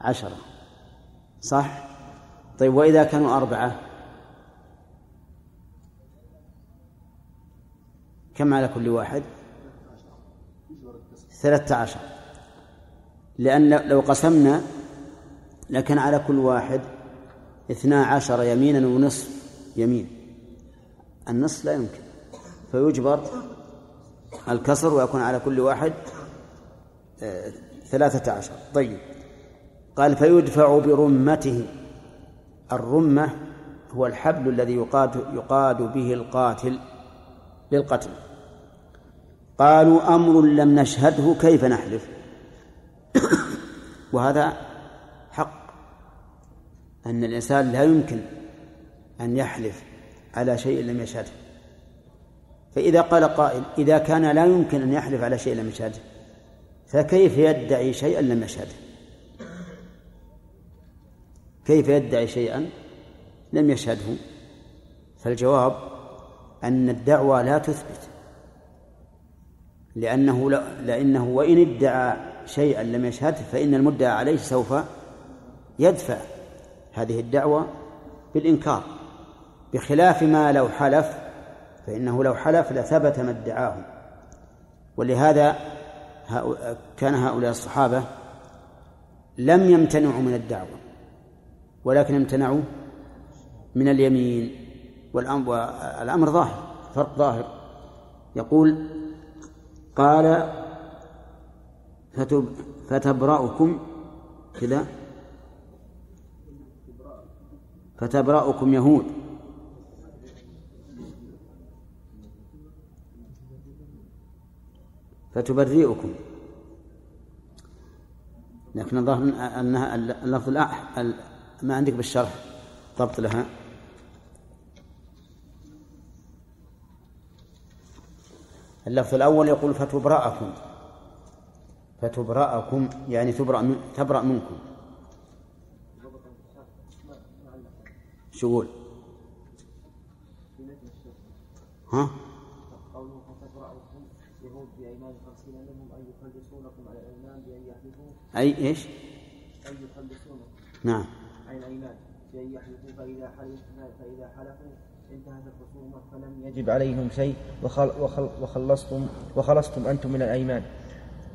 عشرة. صح؟ طيب وإذا كانوا أربعة؟ كم على كل واحد؟ ثلاثة عشر. لأن لو قسمنا لكان على كل واحد اثنا عشر يمينا ونصف يمين. النصف لا يمكن. فيجبر الكسر ويكون على كل واحد آه، ثلاثة عشر. طيب. قال فيدفع برمته. الرمة هو الحبل الذي يقاد يقاد به القاتل للقتل. قالوا أمر لم نشهده كيف نحلف؟ وهذا حق أن الإنسان لا يمكن أن يحلف على شيء لم يشهده. فإذا قال قائل إذا كان لا يمكن أن يحلف على شيء لم يشهده فكيف يدعي شيئا لم يشهده؟ كيف يدعي شيئا؟ لم يشهده. فالجواب أن الدعوة لا تثبت. لأنه لأنه وإن ادعى شيئا لم يشهده فإن المدعى عليه سوف يدفع هذه الدعوة بالإنكار. بخلاف ما لو حلف فإنه لو حلف لثبت ما ادعاه. ولهذا كان هؤلاء الصحابة لم يمتنعوا من الدعوة. ولكن امتنعوا من اليمين والأمر ظاهر فرق ظاهر. يقول قال فتبرأكم كذا. فتبرأكم يهود. فتبرئكم. لكن الظاهر أنها اللفظ ما عندك بالشرح ضبط لها اللفظ الأول يقول فتبرأكم فتبرأكم يعني تبرأ من تبرأ منكم شو يقول؟ ها؟ قوله فتبرأكم يهود بأيمان خمسين منهم أن يخلصونكم على الأيمان بأن يحلفوا أي إيش؟ أن يخلصونكم نعم عن الأيمان بأن يحلفوا فإذا حلف حلفوا انتهت الخصومة فلم يجب عليهم شيء وخل وخل وخلصتم وخلصتم أنتم من الأيمان.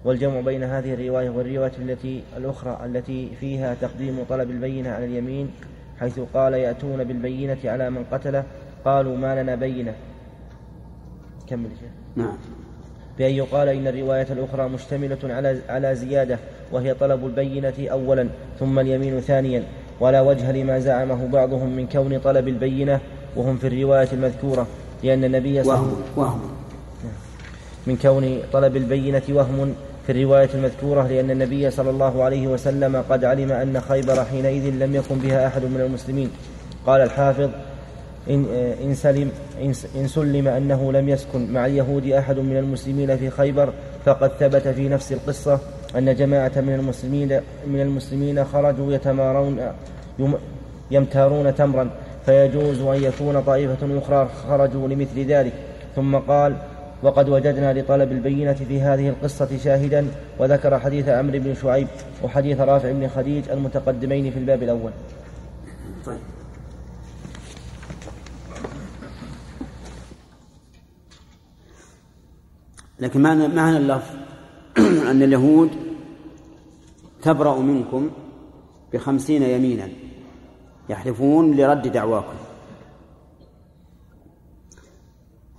والجمع بين هذه الرواية والرواية التي الأخرى التي فيها تقديم طلب البينة على اليمين حيث قال يأتون بالبينة على من قتله. قالوا ما لنا بينة. كمل نعم. بأن يقال إن الرواية الأخرى مشتملة على على زيادة وهي طلب البينة أولا ثم اليمين ثانيا. ولا وجه لما زعمه بعضهم من كون طلب البينة وهم في الرواية المذكورة لأن النبي صلى الله عليه وسلم من كون طلب البينة وهم في الرواية المذكورة لأن النبي صلى الله عليه وسلم قد علم أن خيبر حينئذ لم يكن بها أحد من المسلمين. قال الحافظ إن, إن, سلم إن سلم أنه لم يسكن مع اليهود أحد من المسلمين في خيبر فقد ثبت في نفس القصة أن جماعة من المسلمين من المسلمين خرجوا يتمارون يمتارون تمرا فيجوز أن يكون طائفة أخرى خرجوا لمثل ذلك ثم قال وقد وجدنا لطلب البينة في هذه القصة شاهدا وذكر حديث عمرو بن شعيب وحديث رافع بن خديج المتقدمين في الباب الأول طيب. لكن معنى معنى اللفظ أن اليهود تبرأ منكم بخمسين يمينا يحلفون لرد دعواكم.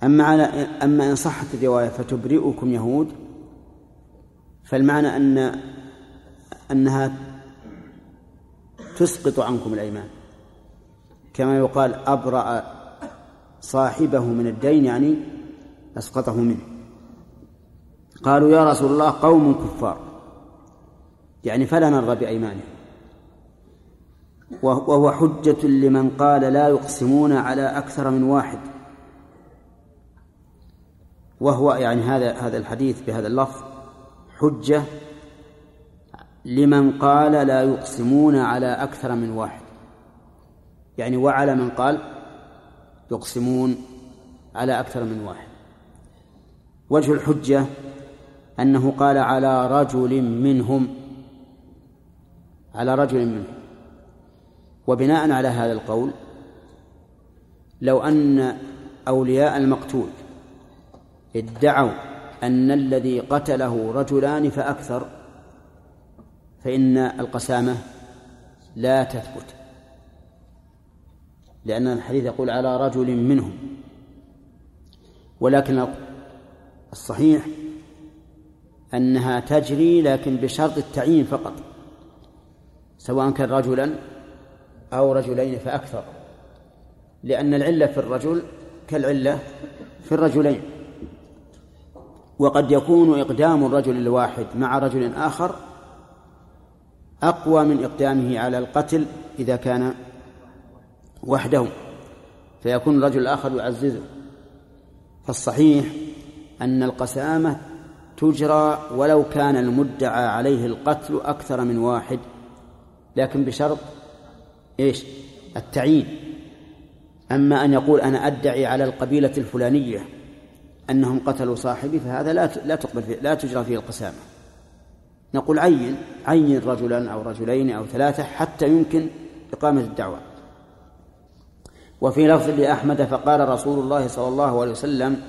أما على أما إن صحت الرواية فتبرئكم يهود فالمعنى أن أنها تسقط عنكم الأيمان. كما يقال أبرأ صاحبه من الدين يعني أسقطه منه. قالوا يا رسول الله قوم كفار. يعني فلا نرضى بأيمانهم. وهو حجة لمن قال لا يقسمون على أكثر من واحد. وهو يعني هذا هذا الحديث بهذا اللفظ حجة لمن قال لا يقسمون على أكثر من واحد. يعني وعلى من قال يقسمون على أكثر من واحد. وجه الحجة أنه قال على رجل منهم على رجل منهم. وبناء على هذا القول لو أن أولياء المقتول ادعوا أن الذي قتله رجلان فأكثر فإن القسامة لا تثبت. لأن الحديث يقول على رجل منهم. ولكن الصحيح أنها تجري لكن بشرط التعيين فقط. سواء كان رجلا أو رجلين فأكثر لأن العلة في الرجل كالعلة في الرجلين. وقد يكون إقدام الرجل الواحد مع رجل آخر أقوى من إقدامه على القتل إذا كان وحده. فيكون الرجل الآخر يعززه. فالصحيح أن القسامة تجرى ولو كان المدعى عليه القتل أكثر من واحد لكن بشرط إيش؟ التعيين. أما أن يقول أنا أدعي على القبيلة الفلانية أنهم قتلوا صاحبي فهذا لا لا تقبل فيه لا تجرى فيه القسامة. نقول عين عين رجلا أو رجلين أو ثلاثة حتى يمكن إقامة الدعوة. وفي لفظ لأحمد فقال رسول الله صلى الله عليه وسلم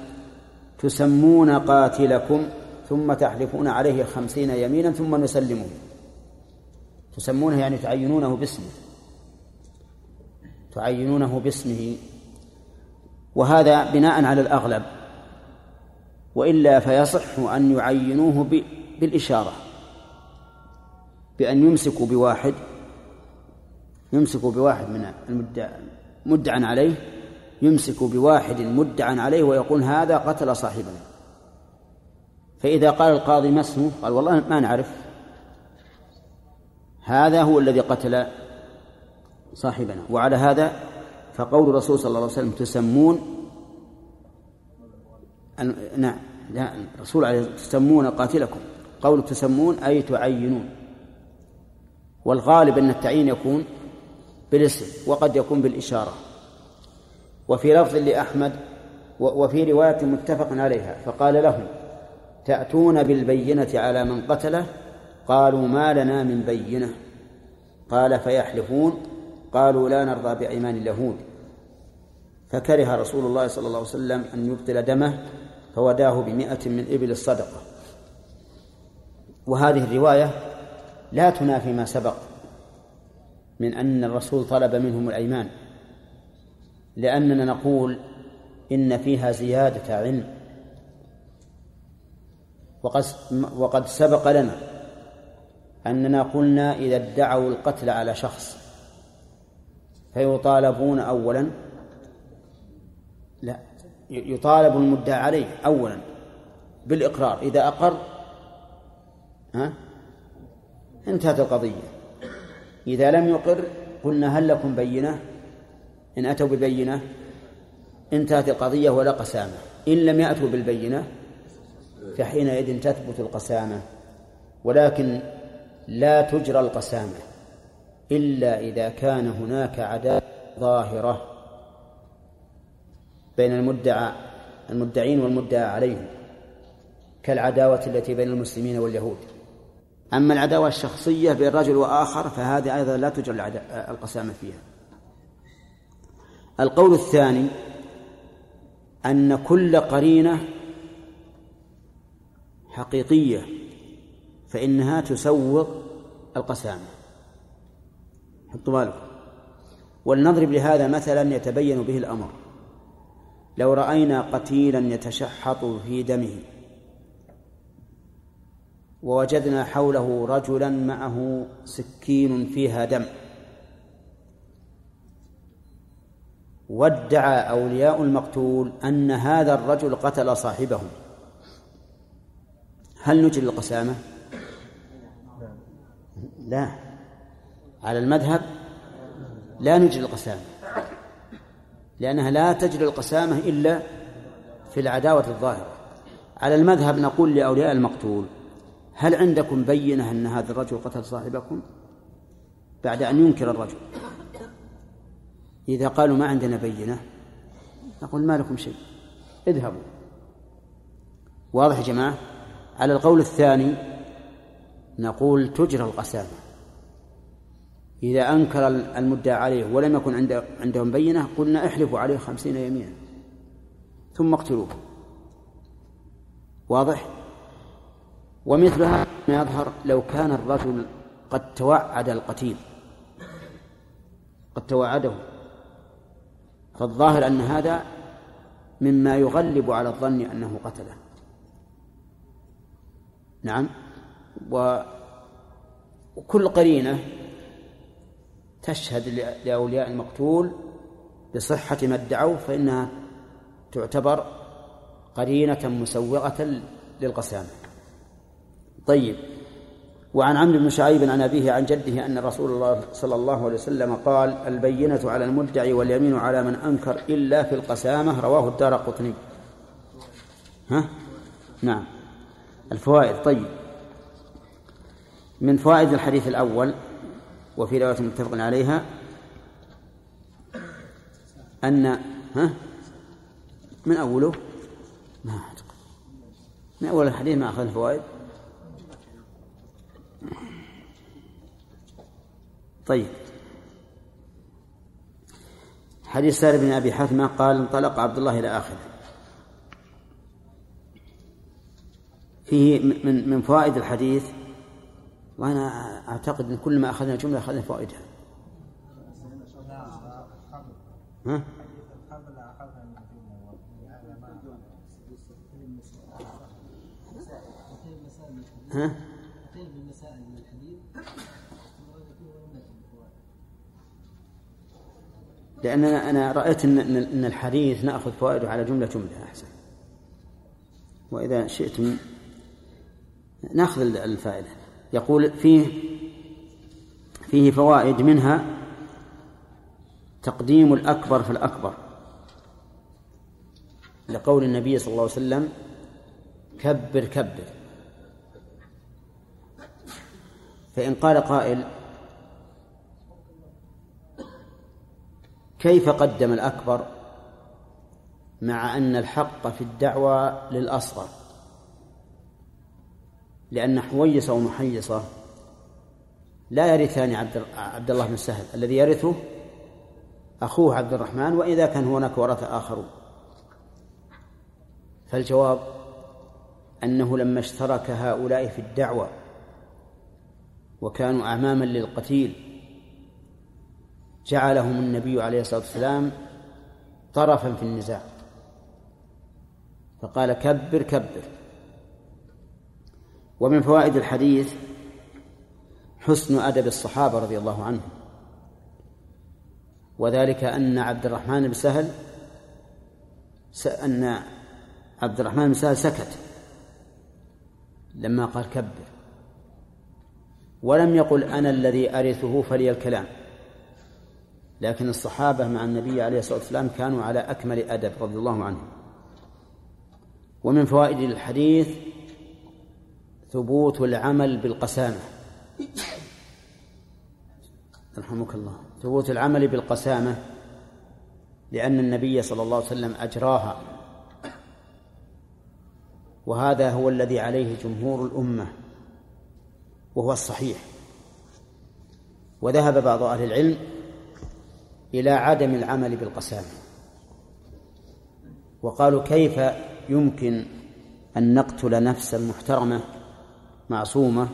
تسمون قاتلكم ثم تحلفون عليه خمسين يمينا ثم نسلمه تسمونه يعني تعينونه باسمه. تعينونه باسمه. وهذا بناء على الأغلب. وإلا فيصح أن يعينوه بالإشارة. بأن يمسكوا بواحد يمسكوا بواحد من المدعى مدعى عليه يمسك بواحد مدعى عليه ويقول هذا قتل صاحبنا. فإذا قال القاضي ما اسمه؟ قال والله ما نعرف. هذا هو الذي قتل صاحبنا. وعلى هذا فقول الرسول صلى الله عليه وسلم تسمون نعم الرسول عليه تسمون قاتلكم. قول تسمون أي تعينون. والغالب أن التعيين يكون بالاسم وقد يكون بالإشارة. وفي لفظ لأحمد وفي رواية متفق عليها فقال لهم تأتون بالبينة على من قتله قالوا ما لنا من بينة. قال فيحلفون قالوا لا نرضى بأيمان اليهود. فكره رسول الله صلى الله عليه وسلم أن يبطل دمه فوداه بمئة من إبل الصدقة. وهذه الرواية لا تنافي ما سبق من أن الرسول طلب منهم الأيمان. لأننا نقول إن فيها زيادة علم. وقد وقد سبق لنا أننا قلنا إذا ادعوا القتل على شخص فيطالبون أولا لا يطالب المدعى عليه أولا بالإقرار إذا أقر ها انتهت القضية. إذا لم يقر قلنا هل لكم بينة؟ إن أتوا ببينة انتهت القضية ولا قسامة. إن لم يأتوا بالبينة فحينئذ تثبت القسامة. ولكن لا تجرى القسامة إلا إذا كان هناك عداوة ظاهرة بين المدعى المدعين والمدعى عليهم كالعداوة التي بين المسلمين واليهود. أما العداوة الشخصية بين رجل وآخر فهذه أيضا لا تجرى القسامة فيها. القول الثاني أن كل قرينة حقيقية فإنها تسوغ القسامة. حطوا بالكم. ولنضرب لهذا مثلا يتبين به الأمر. لو رأينا قتيلا يتشحط في دمه ووجدنا حوله رجلا معه سكين فيها دم وادعى أولياء المقتول أن هذا الرجل قتل صاحبه هل نجري القسامة؟ لا. على المذهب لا نجري القسامة لأنها لا تجري القسامة إلا في العداوة الظاهرة. على المذهب نقول لأولياء المقتول هل عندكم بينة أن هذا الرجل قتل صاحبكم؟ بعد أن ينكر الرجل. إذا قالوا ما عندنا بينة نقول ما لكم شيء. اذهبوا. واضح يا جماعة؟ على القول الثاني نقول تجرى القسامة. إذا أنكر المدعى عليه ولم يكن عنده عندهم بينة قلنا احلفوا عليه خمسين يمينا ثم اقتلوه. واضح؟ ومثل هذا ما يظهر لو كان الرجل قد توعد القتيل. قد توعده. فالظاهر أن هذا مما يغلب على الظن أنه قتله. نعم؟ وكل قرينة تشهد لأولياء المقتول بصحة ما ادعوا فإنها تعتبر قرينة مسوغة للقسامة. طيب وعن عمرو بن شعيب عن أبيه عن جده أن رسول الله صلى الله عليه وسلم قال البينة على المدعي واليمين على من أنكر إلا في القسامة رواه الدار قطني. ها؟ نعم. الفوائد. طيب. من فوائد الحديث الأول وفي رواية متفق عليها أن ها؟ من أوله؟ ما أعتقد. من أول الحديث ما أخذ الفوائد طيب. حديث سالم بن أبي حثمة قال انطلق عبد الله إلى آخره. فيه من من فوائد الحديث وأنا أعتقد أن كل ما أخذنا جملة أخذنا فوائدها ها؟ ها؟ لأن أنا رأيت أن أن الحديث نأخذ فوائده على جملة جملة أحسن وإذا شئتم نأخذ الفائدة يقول فيه فيه فوائد منها تقديم الأكبر في الأكبر لقول النبي صلى الله عليه وسلم كبر كبر فإن قال قائل كيف قدم الأكبر مع أن الحق في الدعوة للأصغر لأن حويصة ومحيصة لا يرثان عبد عبد الله بن سهل. الذي يرثه أخوه عبد الرحمن وإذا كان هناك ورثة آخرون فالجواب أنه لما اشترك هؤلاء في الدعوة وكانوا أعماما للقتيل جعلهم النبي عليه الصلاة والسلام طرفا في النزاع. فقال كبر كبر. ومن فوائد الحديث حسن أدب الصحابة رضي الله عنهم. وذلك أن عبد الرحمن بن سهل أن عبد الرحمن بن سهل سكت لما قال كبر. ولم يقل أنا الذي أرثه فلي الكلام. لكن الصحابة مع النبي عليه الصلاة والسلام كانوا على أكمل أدب رضي الله عنهم. ومن فوائد الحديث ثبوت العمل بالقسامة. رحمك الله. ثبوت العمل بالقسامة لأن النبي صلى الله عليه وسلم أجراها. وهذا هو الذي عليه جمهور الأمة وهو الصحيح. وذهب بعض أهل العلم إلى عدم العمل بالقسامة. وقالوا كيف يمكن أن نقتل نفسا محترمة معصومة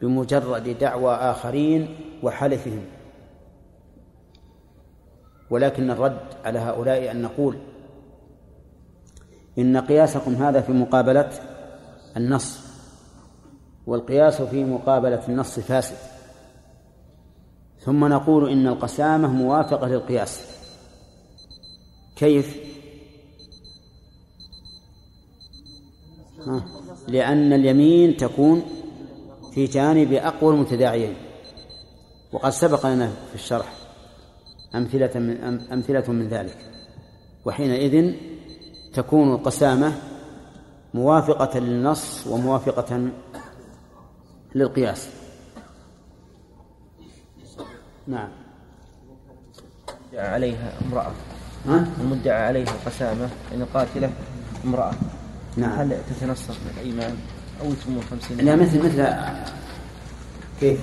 بمجرد دعوى آخرين وحلفهم ولكن الرد على هؤلاء أن نقول إن قياسكم هذا في مقابلة النص والقياس في مقابلة النص فاسد ثم نقول إن القسامة موافقة للقياس كيف؟ ها. لأن اليمين تكون في جانب أقوى المتداعيين. وقد سبق لنا في الشرح أمثلة من أمثلة من ذلك. وحينئذ تكون القسامة موافقة للنص وموافقة للقياس. نعم. عليها امرأة. ها؟ المدعى عليها القسامة أن القاتلة امرأة. نعم. هل تتنصف من الإيمان أو يتم خمسين لا مثل مثل كيف؟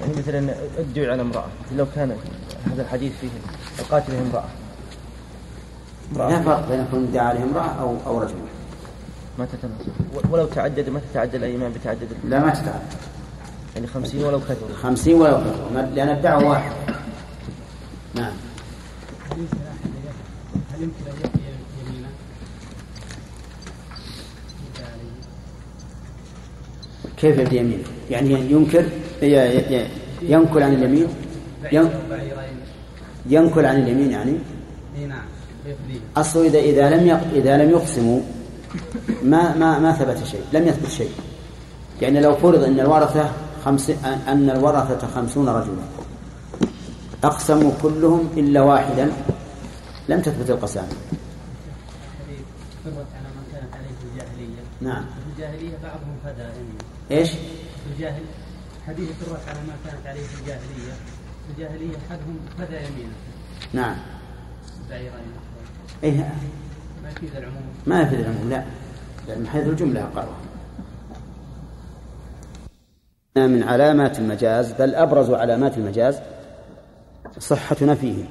يعني مثلا ادعي على امرأة لو كان هذا الحديث فيه القاتل امرأة. لا فرق بين يكون ادعى عليه امرأة أو أو رجل. ما تتناسب ولو تعدد ما تتعدد الأيمان بتعدد لا ما تتعدد يعني خمسين ولو كثر. خمسين ولو كثر. لأن الدعوة واحدة نعم. هل يمكن أن يحيي يمينه؟ كيف يبدي يمينه؟ يعني ينكر ينكل عن اليمين؟ ينكل عن اليمين يعني؟ نعم أصله إذا إذا لم إذا لم يقسموا ما ما ما ثبت شيء لم يثبت شيء. يعني لو فرض أن الورثة خمس أن الورثة خمسون رجلا أقسموا كلهم إلا واحدا لم تثبت القسامة. نعم. في الجاهلية بعضهم فدى إيش؟ الجاهل حديث فرت على ما كانت عليه في الجاهلية. الجاهلية أحدهم فدى يمينه. نعم. بعيرين إيه. ما يفيد العموم. ما يفيد العموم لا. من حيث الجملة أقرها. من علامات المجاز بل أبرز علامات المجاز صحة نفيه.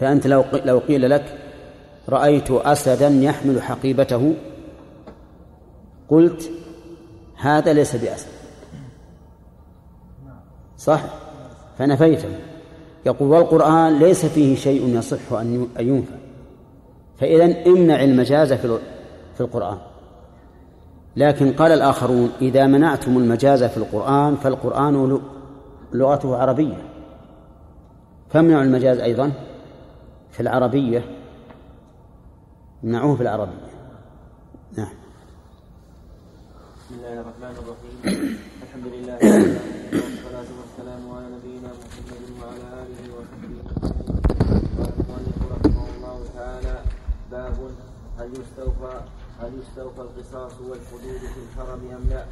فأنت لو لو قيل لك رأيت أسدا يحمل حقيبته قلت هذا ليس بأسد صح؟ فنفيته يقول والقرآن ليس فيه شيء يصح أن ينفى فإذا امنع المجاز في القرآن. لكن قال الآخرون إذا منعتم المجاز في القرآن فالقرآن لغته عربية. فامنعوا المجاز أيضا؟ في العربية. امنعوه في العربية نعم بسم الله الرحمن الرحيم الحمد لله والصلاة والسلام على نبينا محمد وعلى آله وصحبه المؤلف رحمه الله تعالى باب هل يستوفى هل يستوفى القصاص والحدود في الحرم أم لا؟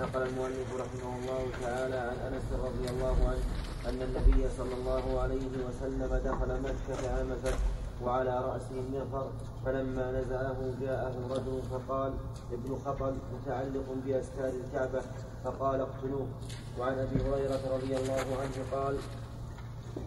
نقل المؤلف رحمه الله تعالى عن أنس رضي الله عنه أن النبي صلى الله عليه وسلم دخل مكة عام الفتح وعلى رأسه المغفر فلما نزعه جاءه رجل فقال ابن خطل متعلق بأستار الكعبة. فقال اقتلوه. وعن أبي هريرة رضي الله عنه قال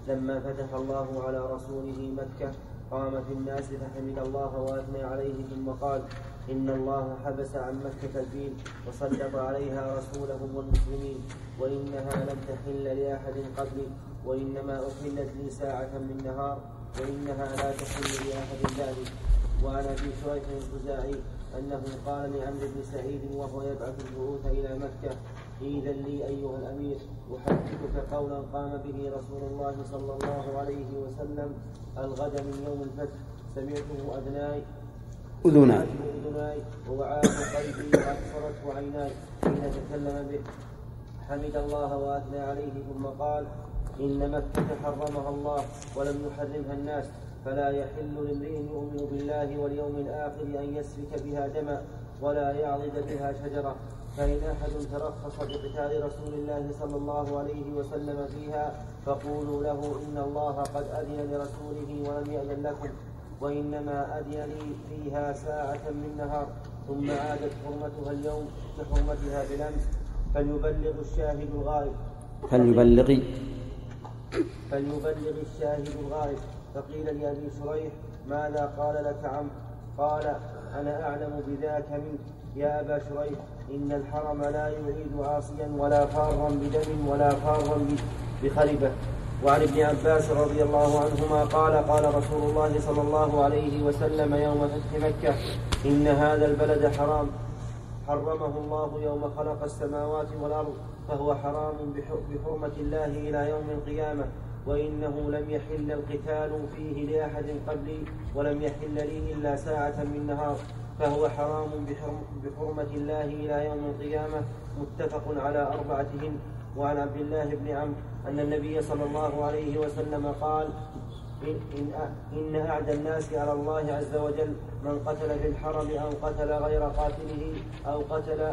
لما فتح الله على رسوله مكة قام في الناس فحمد الله وأثنى عليه ثم قال إن الله حبس عن مكة الفيل وسلط عليها رسوله والمسلمين وإنها لم تحل لأحد قبلي وإنما أحلت لي ساعة من نهار وإنها لا تحل لأحد بعدي وعن أبي شريح الخزاعي أنه قال لعمرو بن سعيد وهو يبعث البعوث إلى مكة إذا لي أيها الأمير أحدثك قولا قام به رسول الله صلى الله عليه وسلم الغد من يوم الفتح. سمعته أذناي أذناي. أذناي ووعاه قلبي وأبصرته عيناي. حين تكلم به. حمد الله وأثنى عليه. ثم قال إن مكة حرمها الله ولم يحرمها الناس فلا يحل لامرئ يؤمن بالله واليوم الآخر أن يسفك بها دما ولا يعضد بها شجرة. فإن أحد ترخص بقتال رسول الله صلى الله عليه وسلم فيها فقولوا له إن الله قد أذن لرسوله ولم يأذن لكم وإنما أذن لي فيها ساعة من نهار. ثم عادت حرمتها اليوم كحرمتها بالأمس. فليبلغ الشاهد الغائب. فليبلغ فليبلغ الشاهد الغائب. فقيل لأبي شريح ماذا قال لك عم؟ قال أنا أعلم بذاك منك. يا أبا شريح إن الحرم لا يعيد عاصيا ولا فارا بدم ولا فارا بخلبة وعن ابن عباس رضي الله عنهما قال قال رسول الله صلى الله عليه وسلم يوم فتح مكة إن هذا البلد حرام. حرمه الله يوم خلق السماوات والأرض. فهو حرام بحرمة الله إلى يوم القيامة وإنه لم يحل القتال فيه لأحد قبلي ولم يحل لي إلا ساعة من نهار. فهو حرام بحرمة الله إلى يوم القيامة متفق على أربعتهن. وعن عبد الله بن عمرو أن النبي صلى الله عليه وسلم قال إن, إن, أعدى الناس على الله عز وجل من قتل في الحرم أو قتل غير قاتله أو قتل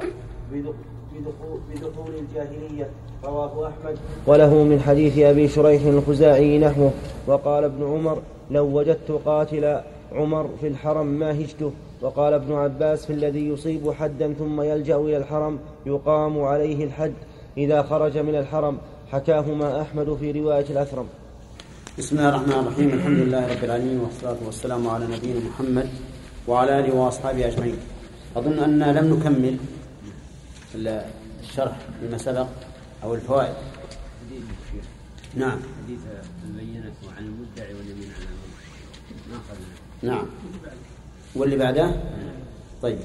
بدخول الجاهلية رواه أحمد. وله من حديث أبي شريح الخزاعي نحوه وقال ابن عمر لو وجدت قاتل عمر في الحرم ما هجته. وقال ابن عباس في الذي يصيب حدا ثم يلجأ إلى الحرم يقام عليه الحد إذا خرج من الحرم. حكاهما أحمد في رواية الأثرم. بسم الله الرحمن الرحيم الحمد لله رب العالمين والصلاة والسلام على نبينا محمد وعلى آله وأصحابه أجمعين. أظن أننا لم نكمل الشرح لما سبق أو الفوائد. نعم. حديث البينة عن المدعي واليمين على ما نعم. واللي بعده؟ طيب.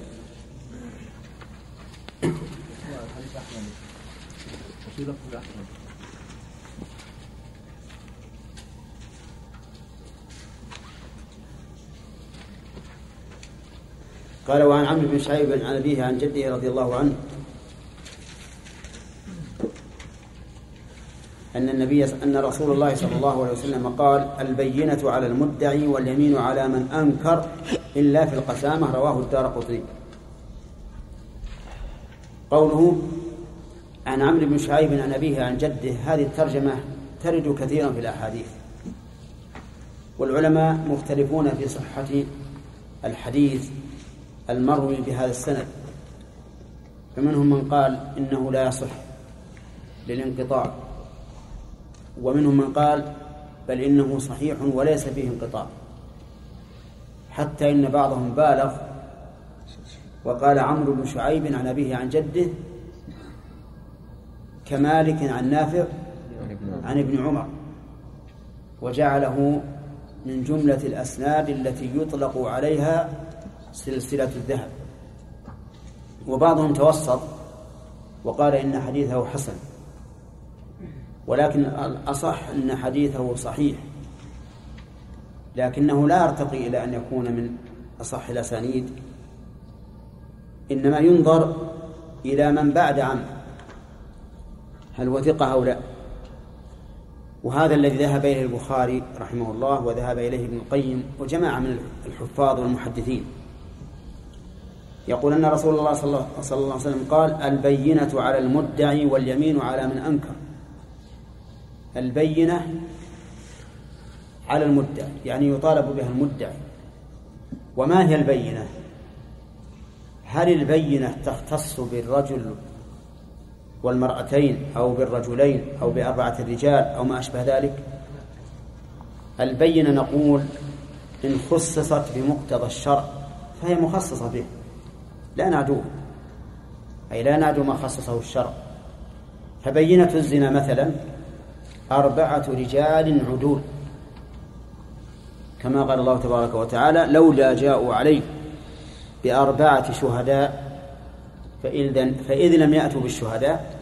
قال وعن عمرو بن شعيب عن أبيه عن جده رضي الله عنه أن النبي أن رسول الله صلى الله عليه وسلم قال البينة على المدعي واليمين على من أنكر إلا في القسامة رواه الدار قطري قوله عن عمرو بن شعيب عن أبيه عن جده هذه الترجمة ترد كثيرا في الأحاديث. والعلماء مختلفون في صحة الحديث المروي بهذا السند. فمنهم من قال إنه لا يصح للانقطاع. ومنهم من قال بل إنه صحيح وليس فيه انقطاع. حتى إن بعضهم بالغ وقال عمرو بن شعيب عن أبيه عن جده كمالك عن نافع عن ابن عمر وجعله من جملة الأسناد التي يطلق عليها سلسلة الذهب. وبعضهم توسط وقال إن حديثه حسن. ولكن الأصح أن حديثه صحيح لكنه لا يرتقي إلى أن يكون من أصح الأسانيد. إنما ينظر إلى من بعد عنه هل وثق لا؟ وهذا الذي ذهب إليه البخاري رحمه الله وذهب إليه ابن القيم وجماعة من الحفاظ والمحدثين. يقول أن رسول الله صلى الله عليه وسلم قال البينة على المدعي واليمين على من أنكر. البينة على المدعي يعني يطالب بها المدعي وما هي البينة؟ هل البينة تختص بالرجل والمرأتين أو بالرجلين أو بأربعة رجال أو ما أشبه ذلك؟ البينة نقول إن خصصت بمقتضى الشرع فهي مخصصة به لا نعدوه. أي لا نعدو ما خصصه الشرع. فبينة الزنا مثلا أربعة رجال عدول. كما قال الله تبارك وتعالى لولا جاءوا عليه بأربعة شهداء فإذا فإذ لم يأتوا بالشهداء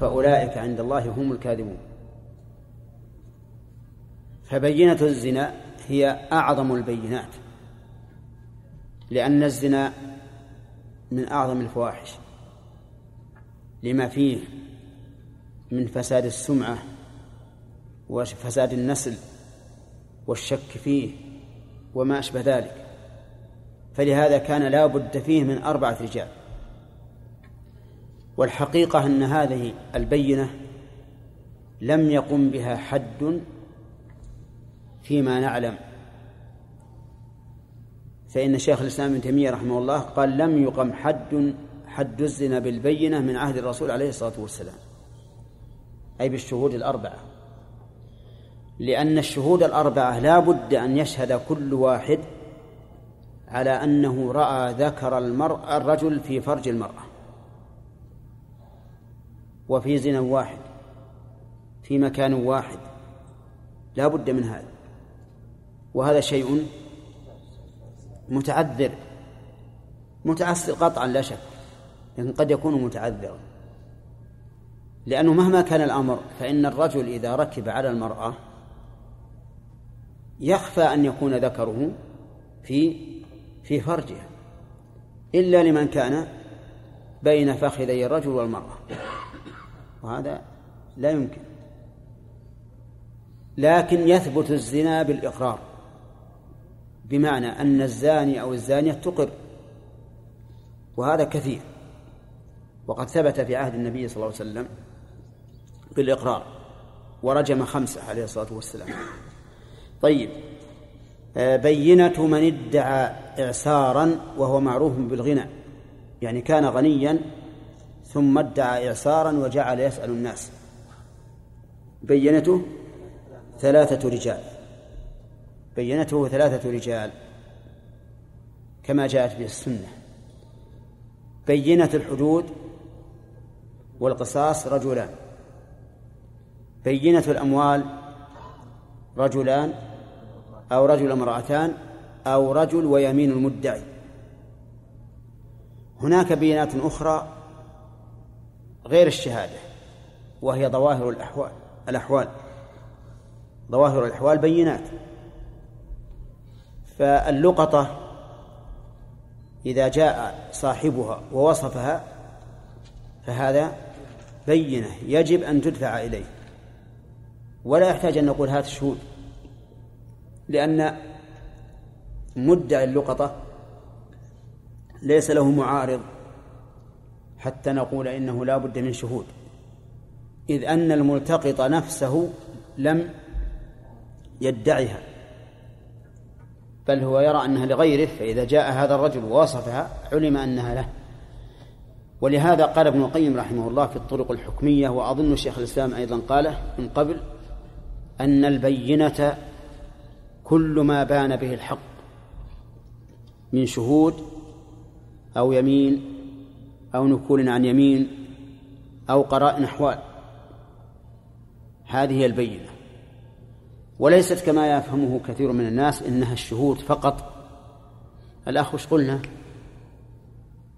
فأولئك عند الله هم الكاذبون. فبينة الزنا هي أعظم البينات لأن الزنا من أعظم الفواحش لما فيه من فساد السمعة وفساد النسل والشك فيه وما أشبه ذلك. فلهذا كان لا بد فيه من أربعة رجال. والحقيقة أن هذه البينة لم يقم بها حد فيما نعلم. فإن شيخ الإسلام ابن تيمية رحمه الله قال لم يقم حد حد الزنا بالبينة من عهد الرسول عليه الصلاة والسلام أي بالشهود الأربعة. لأن الشهود الأربعة لا بد أن يشهد كل واحد على أنه رأى ذكر المرأة الرجل في فرج المرأة وفي زنا واحد في مكان واحد. لا بد من هذا. وهذا شيء متعذر متعسر قطعا لا شك لكن قد يكون متعذرا. لأنه مهما كان الأمر فإن الرجل إذا ركب على المرأة يخفى أن يكون ذكره في في فرجها إلا لمن كان بين فخذي الرجل والمرأة. وهذا لا يمكن. لكن يثبت الزنا بالإقرار بمعنى أن الزاني أو الزانية تقر وهذا كثير. وقد ثبت في عهد النبي صلى الله عليه وسلم بالإقرار ورجم خمسة عليه الصلاة والسلام. طيب. آه، بينة من ادعى إعسارا وهو معروف بالغنى يعني كان غنيا ثم ادعى إعصارا وجعل يسأل الناس. بينته ثلاثة رجال. بينته ثلاثة رجال كما جاءت به السنة. بينة الحدود والقصاص رجلان. بينة الأموال رجلان أو رجل امرأتان أو رجل ويمين المدعي. هناك بينات أخرى غير الشهادة وهي ظواهر الأحوال الأحوال. ظواهر الأحوال بينات. فاللقطة إذا جاء صاحبها ووصفها فهذا بينة يجب أن تدفع إليه. ولا يحتاج أن نقول هات الشهود. لأن مدعي اللقطة ليس له معارض حتى نقول إنه لا بد من شهود. إذ أن الملتقط نفسه لم يدعها بل هو يرى أنها لغيره فإذا جاء هذا الرجل ووصفها علم أنها له. ولهذا قال ابن القيم رحمه الله في الطرق الحكمية وأظن شيخ الإسلام أيضا قاله من قبل أن البينة كل ما بان به الحق من شهود أو يمين أو نكول عن يمين أو قرائن أحوال. هذه هي البينة. وليست كما يفهمه كثير من الناس إنها الشهود فقط. الأخ وش قلنا؟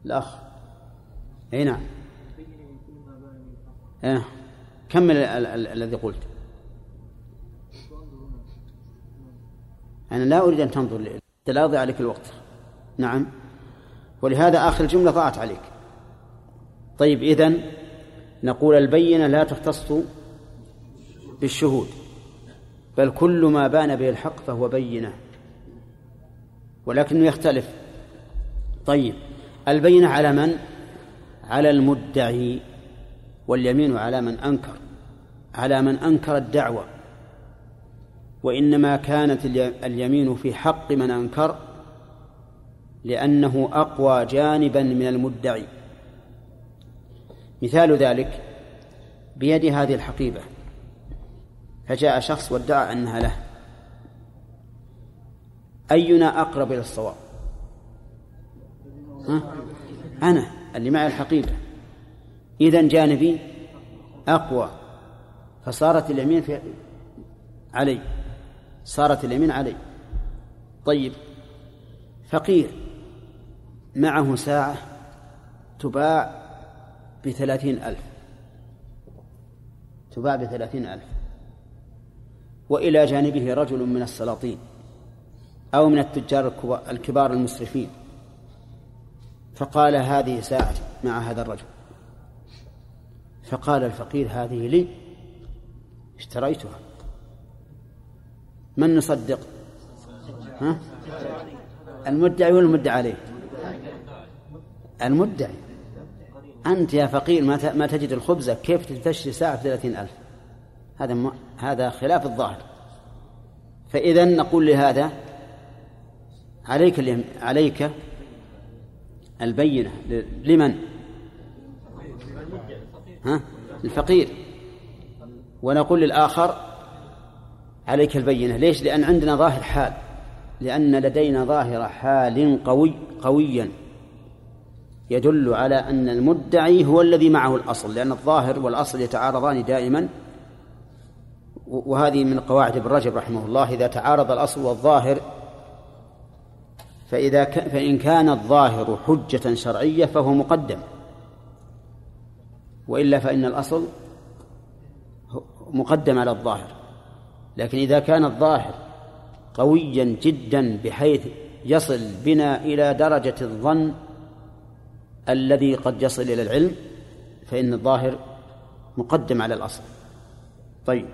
الأخ. أي نعم. إيه. كمل الذي قلت؟ أنا لا أريد أن تنظر لا يضيع عليك الوقت. نعم. ولهذا آخر الجملة ضاعت عليك. طيب إذن نقول البينة لا تختص بالشهود بل كل ما بان به الحق فهو بينة. ولكنه يختلف. طيب البينة على من؟ على المدعي واليمين على من أنكر على من أنكر الدعوة. وإنما كانت اليمين في حق من أنكر لأنه أقوى جانبا من المدعي. مثال ذلك بيد هذه الحقيبة. فجاء شخص وادعى أنها له. أينا أقرب إلى الصواب؟ ها؟ أنا اللي معي الحقيبة. إذا جانبي أقوى. فصارت اليمين في علي. صارت اليمين علي. طيب فقير معه ساعة تباع بثلاثين ألف. تباع بثلاثين ألف. وإلى جانبه رجل من السلاطين أو من التجار الكبار المسرفين. فقال هذه ساعتي مع هذا الرجل. فقال الفقير هذه لي اشتريتها. من نصدق؟ ها؟ المدعي ولا المدعي عليه؟ المدعي. أنت يا فقير ما تجد الخبزة كيف تشتري ساعة بثلاثين ألف؟ هذا ما هذا خلاف الظاهر. فإذا نقول لهذا عليك اليم... عليك البينة. لمن؟ ها؟ الفقير. ونقول للآخر عليك البينة. ليش؟ لأن عندنا ظاهر حال. لأن لدينا ظاهر حال قوي قويا. يدل على أن المدعي هو الذي معه الأصل. لأن الظاهر والأصل يتعارضان دائما. وهذه من قواعد ابن رجب رحمه الله. إذا تعارض الأصل والظاهر فإذا ك... فإن كان الظاهر حجة شرعية فهو مقدم. وإلا فإن الأصل مقدم على الظاهر. لكن إذا كان الظاهر قويا جدا بحيث يصل بنا إلى درجة الظن الذي قد يصل إلى العلم فإن الظاهر مقدم على الأصل. طيب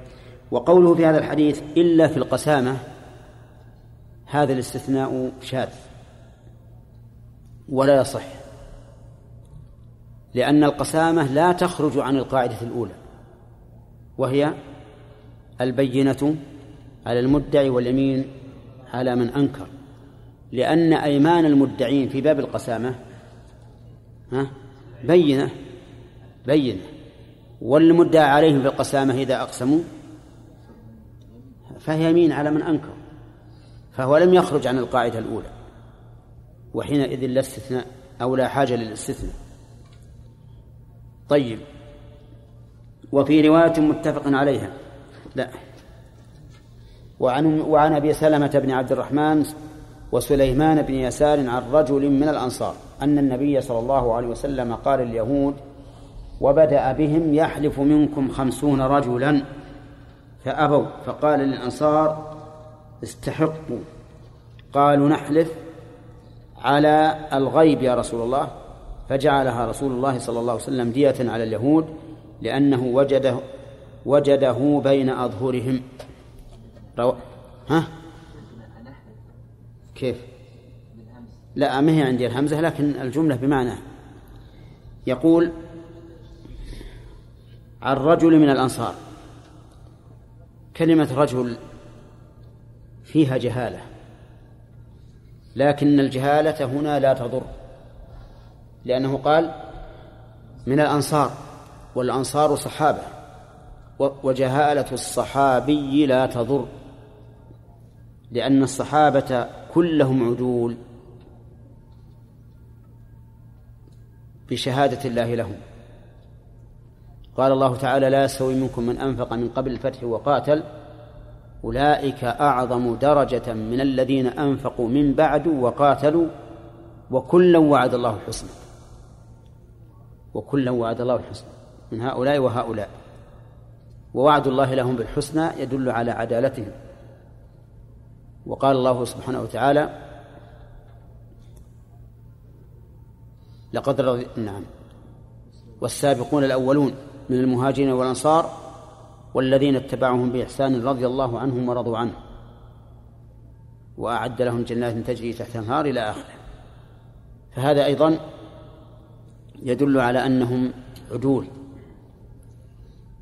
وقوله في هذا الحديث إلا في القسامة هذا الاستثناء شاذ ولا يصح لأن القسامة لا تخرج عن القاعدة الأولى وهي البينة على المدعي واليمين على من أنكر لأن أيمان المدعين في باب القسامة ها بينة بينة. والمدعى عليهم بالقسامة إذا أقسموا فهي يمين على من أنكر فهو لم يخرج عن القاعدة الأولى وحينئذ لا استثناء أو لا حاجة للاستثناء. طيب وفي رواية متفق عليها لا. وعن وعن أبي سلمة بن عبد الرحمن وسليمان بن يسار عن رجل من الأنصار أن النبي صلى الله عليه وسلم قال اليهود وبدأ بهم يحلف منكم خمسون رجلا. فأبوا فقال للأنصار استحقوا قالوا نحلف على الغيب يا رسول الله. فجعلها رسول الله صلى الله عليه وسلم دية على اليهود لأنه وجده وجده بين أظهرهم. رو... ها؟ كيف؟ لا ما هي عندي الهمزة لكن الجملة بمعنى. يقول عن رجل من الأنصار. كلمة رجل فيها جهالة لكن الجهالة هنا لا تضر لأنه قال من الأنصار والأنصار صحابة. وجهالة الصحابي لا تضر لأن الصحابة كلهم عدول بشهادة الله لهم. قال الله تعالى لا يستوي منكم من أنفق من قبل الفتح وقاتل أولئك أعظم درجة من الذين أنفقوا من بعد وقاتلوا وكلا وعد الله الحسنى. وكلا وعد الله الحسنى من هؤلاء وهؤلاء. ووعد الله لهم بالحسنى يدل على عدالتهم. وقال الله سبحانه وتعالى لقد رضي نعم. والسابقون الأولون من المهاجرين والأنصار والذين اتبعهم بإحسان رضي الله عنهم ورضوا عنه. وأعد لهم جنات تجري تحت النهار إلى آخره. فهذا أيضا يدل على أنهم عدول.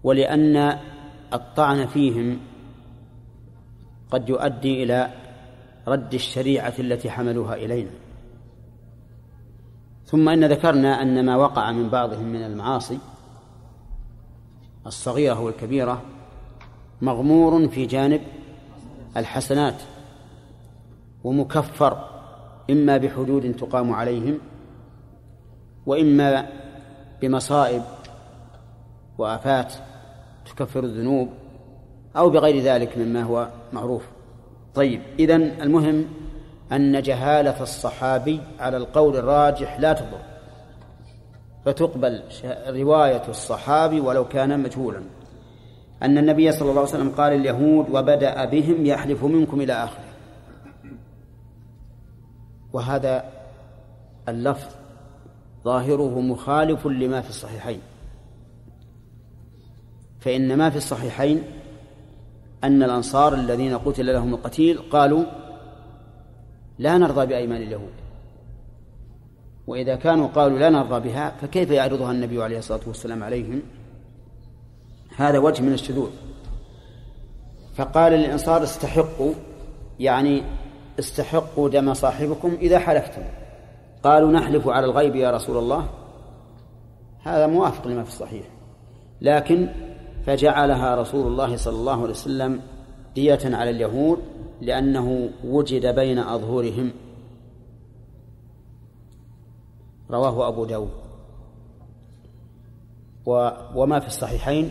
ولأن الطعن فيهم قد يؤدي إلى رد الشريعة التي حملوها إلينا. ثم إن ذكرنا أن ما وقع من بعضهم من المعاصي الصغيرة والكبيرة مغمور في جانب الحسنات ومكفر إما بحدود تقام عليهم وإما بمصائب وآفات تكفر الذنوب أو بغير ذلك مما هو معروف. طيب إذن المهم أن جهالة الصحابي على القول الراجح لا تضر. فتقبل رواية الصحابي ولو كان مجهولا. أن النبي صلى الله عليه وسلم قال اليهود وبدأ بهم يحلف منكم إلى آخره. وهذا اللفظ ظاهره مخالف لما في الصحيحين. فإن ما في الصحيحين أن الأنصار الذين قتل لهم القتيل قالوا لا نرضى بأيمان اليهود. وإذا كانوا قالوا لا نرضى بها فكيف يعرضها النبي عليه الصلاة والسلام عليهم؟ هذا وجه من الشذوذ. فقال للأنصار استحقوا يعني استحقوا دم صاحبكم إذا حلفتم. قالوا نحلف على الغيب يا رسول الله. هذا موافق لما في الصحيح. لكن فجعلها رسول الله صلى الله عليه وسلم دية على اليهود لأنه وجد بين أظهرهم. رواه أبو داود. وما في الصحيحين.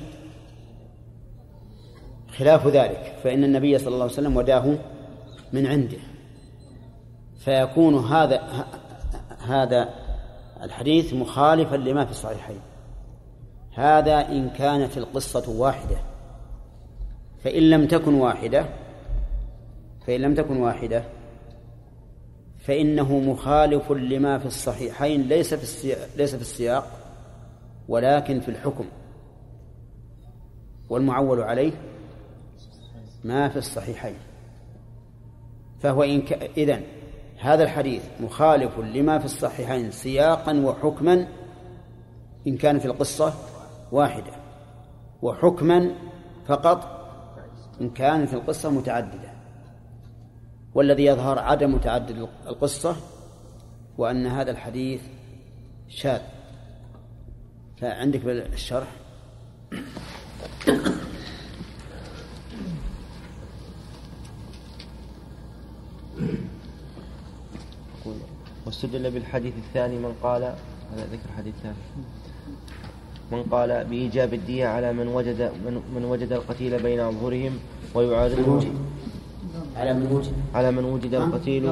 خلاف ذلك فإن النبي صلى الله عليه وسلم وداه من عنده. فيكون هذا هذا الحديث مخالفا لما في الصحيحين. هذا إن كانت القصة واحدة. فإن لم تكن واحدة فإن لم تكن واحدة فإنه مخالف لما في الصحيحين ليس في السياق ليس في السياق ولكن في الحكم. والمعول عليه ما في الصحيحين. فهو إن ك... إذن هذا الحديث مخالف لما في الصحيحين سياقا وحكما إن كانت القصة واحدة وحكما فقط إن كانت القصة متعددة والذي يظهر عدم تعدد القصة وأن هذا الحديث شاذ. فعندك بالشرح؟ واستدل بالحديث الثاني من قال هذا ذكر حديث ثاني. من قال بإيجاب الدية على من وجد من, من وجد القتيل بين أظهرهم ويعارضه. على من وجد؟ على من وجد القتيل.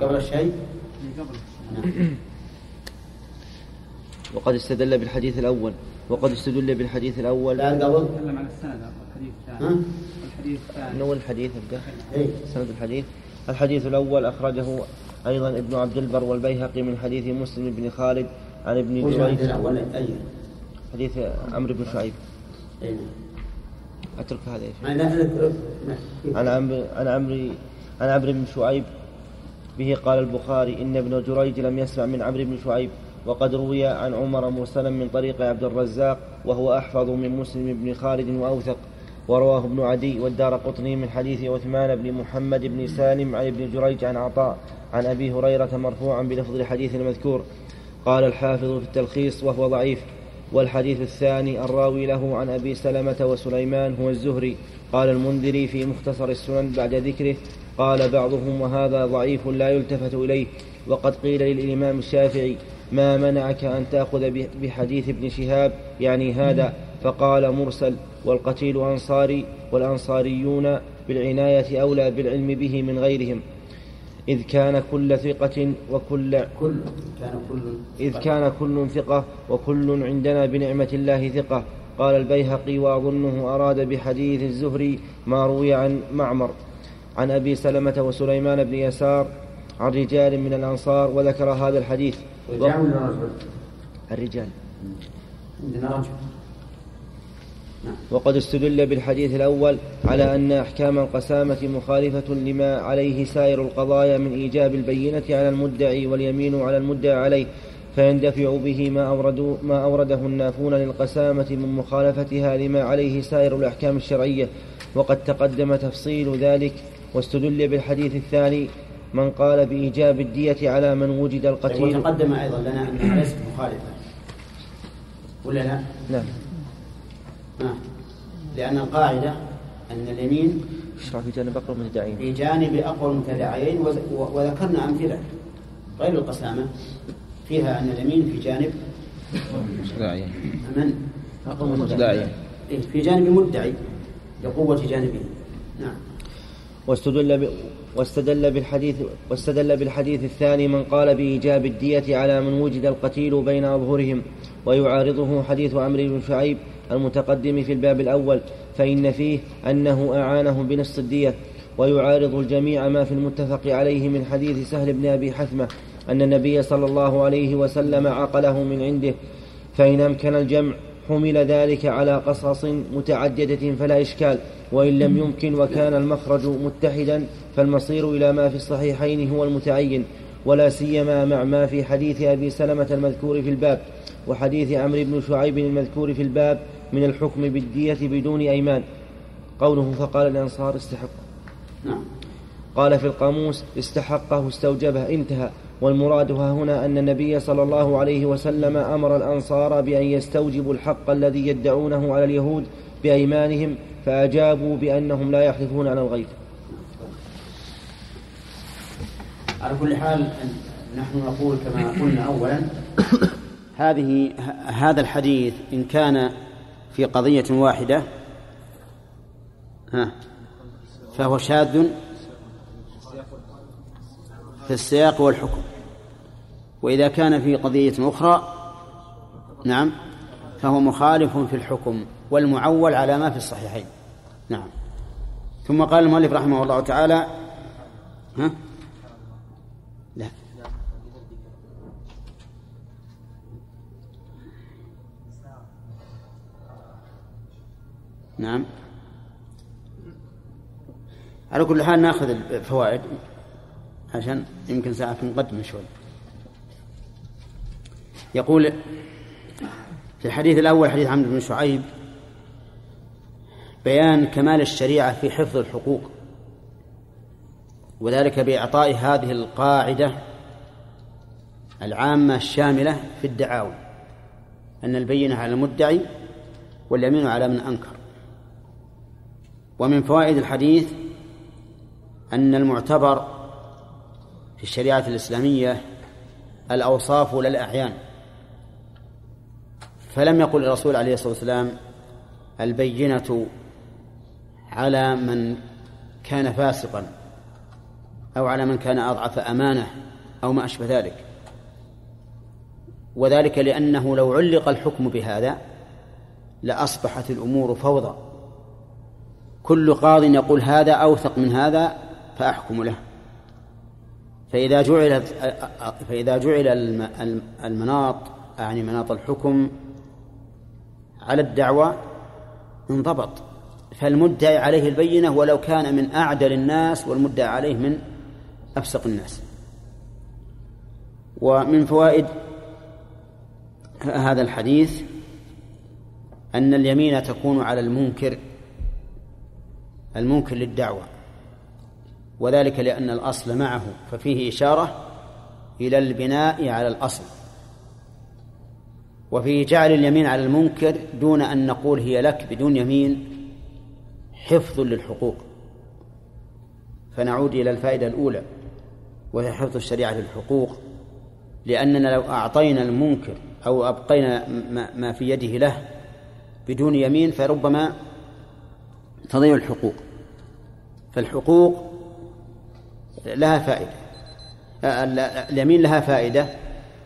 قبل الشيء وقد استدل بالحديث الأول. وقد استدل بالحديث الأول. لا قبل. تكلم عن السند الحديث الثاني. الحديث الثاني. الحديث أبدأ إيه. سند الحديث. الحديث الأول أخرجه أيضا ابن عبد البر والبيهقي من حديث مسلم بن خالد عن ابن جريج. حديث عمرو بن شعيب. أي أترك هذا يا شيخ. عن عمرو عن عمرو عن عمرو بن شعيب. به قال البخاري إن ابن جريج لم يسمع من عمرو بن شعيب وقد روي عن عمر مرسلا من طريق عبد الرزاق وهو أحفظ من مسلم بن خالد وأوثق. ورواه ابن عدي والدار قطني من حديث عثمان بن محمد بن سالم عن ابن جريج عن عطاء عن أبي هريرة مرفوعا بلفظ الحديث المذكور. قال الحافظ في التلخيص وهو ضعيف. والحديث الثاني الراوي له عن أبي سلمة وسليمان هو الزهري. قال المنذري في مختصر السنن بعد ذكره قال بعضهم وهذا ضعيف لا يلتفت إليه. وقد قيل للإمام الشافعي ما منعك أن تأخذ بحديث ابن شهاب؟ يعني هذا. فقال مرسل والقتيل أنصاري والأنصاريون بالعناية أولى بالعلم به من غيرهم. إذ كان كل ثقة وكل كل كان كل إذ كان كل ثقة وكل عندنا بنعمة الله ثقة. قال البيهقي وأظنه أراد بحديث الزهري ما روي عن معمر عن أبي سلمة وسليمان بن يسار عن رجال من الأنصار وذكر هذا الحديث. رجال؟ الرجال. عندنا رجل. وقد استدل بالحديث الأول على أن أحكام القسامة مخالفة لما عليه سائر القضايا من إيجاب البينة على المدعي واليمين على المدعى عليه فيندفع به ما, أوردوا ما أورده النافون للقسامة من مخالفتها لما عليه سائر الأحكام الشرعية. وقد تقدم تفصيل ذلك واستدل بالحديث الثاني من قال بإيجاب الدية على من وجد القتيل. وتقدم أيضا لنا أنها ليست مخالفة. ولا لا؟ نعم. نعم. لأن القاعدة أن اليمين يشرع في جانب أقوى المتداعين في جانب أقوى المتداعيين وذكرنا أمثلة غير القسامة. فيها أن اليمين في جانب متداعيين من؟ أقوى المتداعيين إيه، في جانب مدعي لقوة جانبه. نعم. واستدل ب... واستدل بالحديث واستدل بالحديث الثاني من قال بإيجاب الدية على من وجد القتيل بين أظهرهم ويعارضه حديث عمرو بن شعيب المتقدم في الباب الأول فإن فيه أنه أعانه بنص الدية ويعارض الجميع ما في المتفق عليه من حديث سهل بن أبي حثمة أن النبي صلى الله عليه وسلم عقله من عنده فإن أمكن الجمع حمل ذلك على قصص متعددة فلا إشكال وإن لم يمكن وكان المخرج متحدا فالمصير إلى ما في الصحيحين هو المتعين ولا سيما مع ما في حديث أبي سلمة المذكور في الباب وحديث عمرو بن شعيب المذكور في الباب من الحكم بالدية بدون أيمان. قوله فقال الأنصار استحق. نعم. قال في القاموس استحقه استوجبه انتهى. والمراد ها هنا أن النبي صلى الله عليه وسلم أمر الأنصار بأن يستوجبوا الحق الذي يدعونه على اليهود بأيمانهم فأجابوا بأنهم لا يحلفون على الغيب. على كل حال نحن نقول كما قلنا أولا هذه هذا الحديث إن كان في قضية واحدة. ها. فهو شاذ في السياق والحكم. وإذا كان في قضية أخرى نعم فهو مخالف في الحكم والمعول على ما في الصحيحين. نعم. ثم قال المؤلف رحمه الله تعالى ها نعم. على كل حال ناخذ الفوائد عشان يمكن ساعة نقدم شوي. يقول في الحديث الأول حديث عمرو بن شعيب بيان كمال الشريعة في حفظ الحقوق وذلك بإعطاء هذه القاعدة العامة الشاملة في الدعاوى أن البينة على المدعي واليمين على من أنكر. ومن فوائد الحديث أن المعتبر في الشريعة الإسلامية الأوصاف لا الأعيان. فلم يقل الرسول عليه الصلاة والسلام البينة على من كان فاسقا أو على من كان أضعف أمانة أو ما أشبه ذلك. وذلك لأنه لو علق الحكم بهذا لأصبحت الأمور فوضى. كل قاض يقول هذا أوثق من هذا فأحكم له. فإذا جعل فإذا جعل المناط يعني مناط الحكم على الدعوة انضبط. فالمدعي عليه البينة ولو كان من أعدل الناس والمدعي عليه من أفسق الناس. ومن فوائد هذا الحديث أن اليمين تكون على المنكر المنكر للدعوة وذلك لأن الأصل معه ففيه إشارة إلى البناء على الأصل وفيه جعل اليمين على المنكر دون أن نقول هي لك بدون يمين حفظ للحقوق. فنعود إلى الفائدة الأولى وهي حفظ الشريعة للحقوق لأننا لو أعطينا المنكر أو أبقينا ما في يده له بدون يمين فربما تضيع الحقوق. فالحقوق لها فائدة. اليمين لها فائدة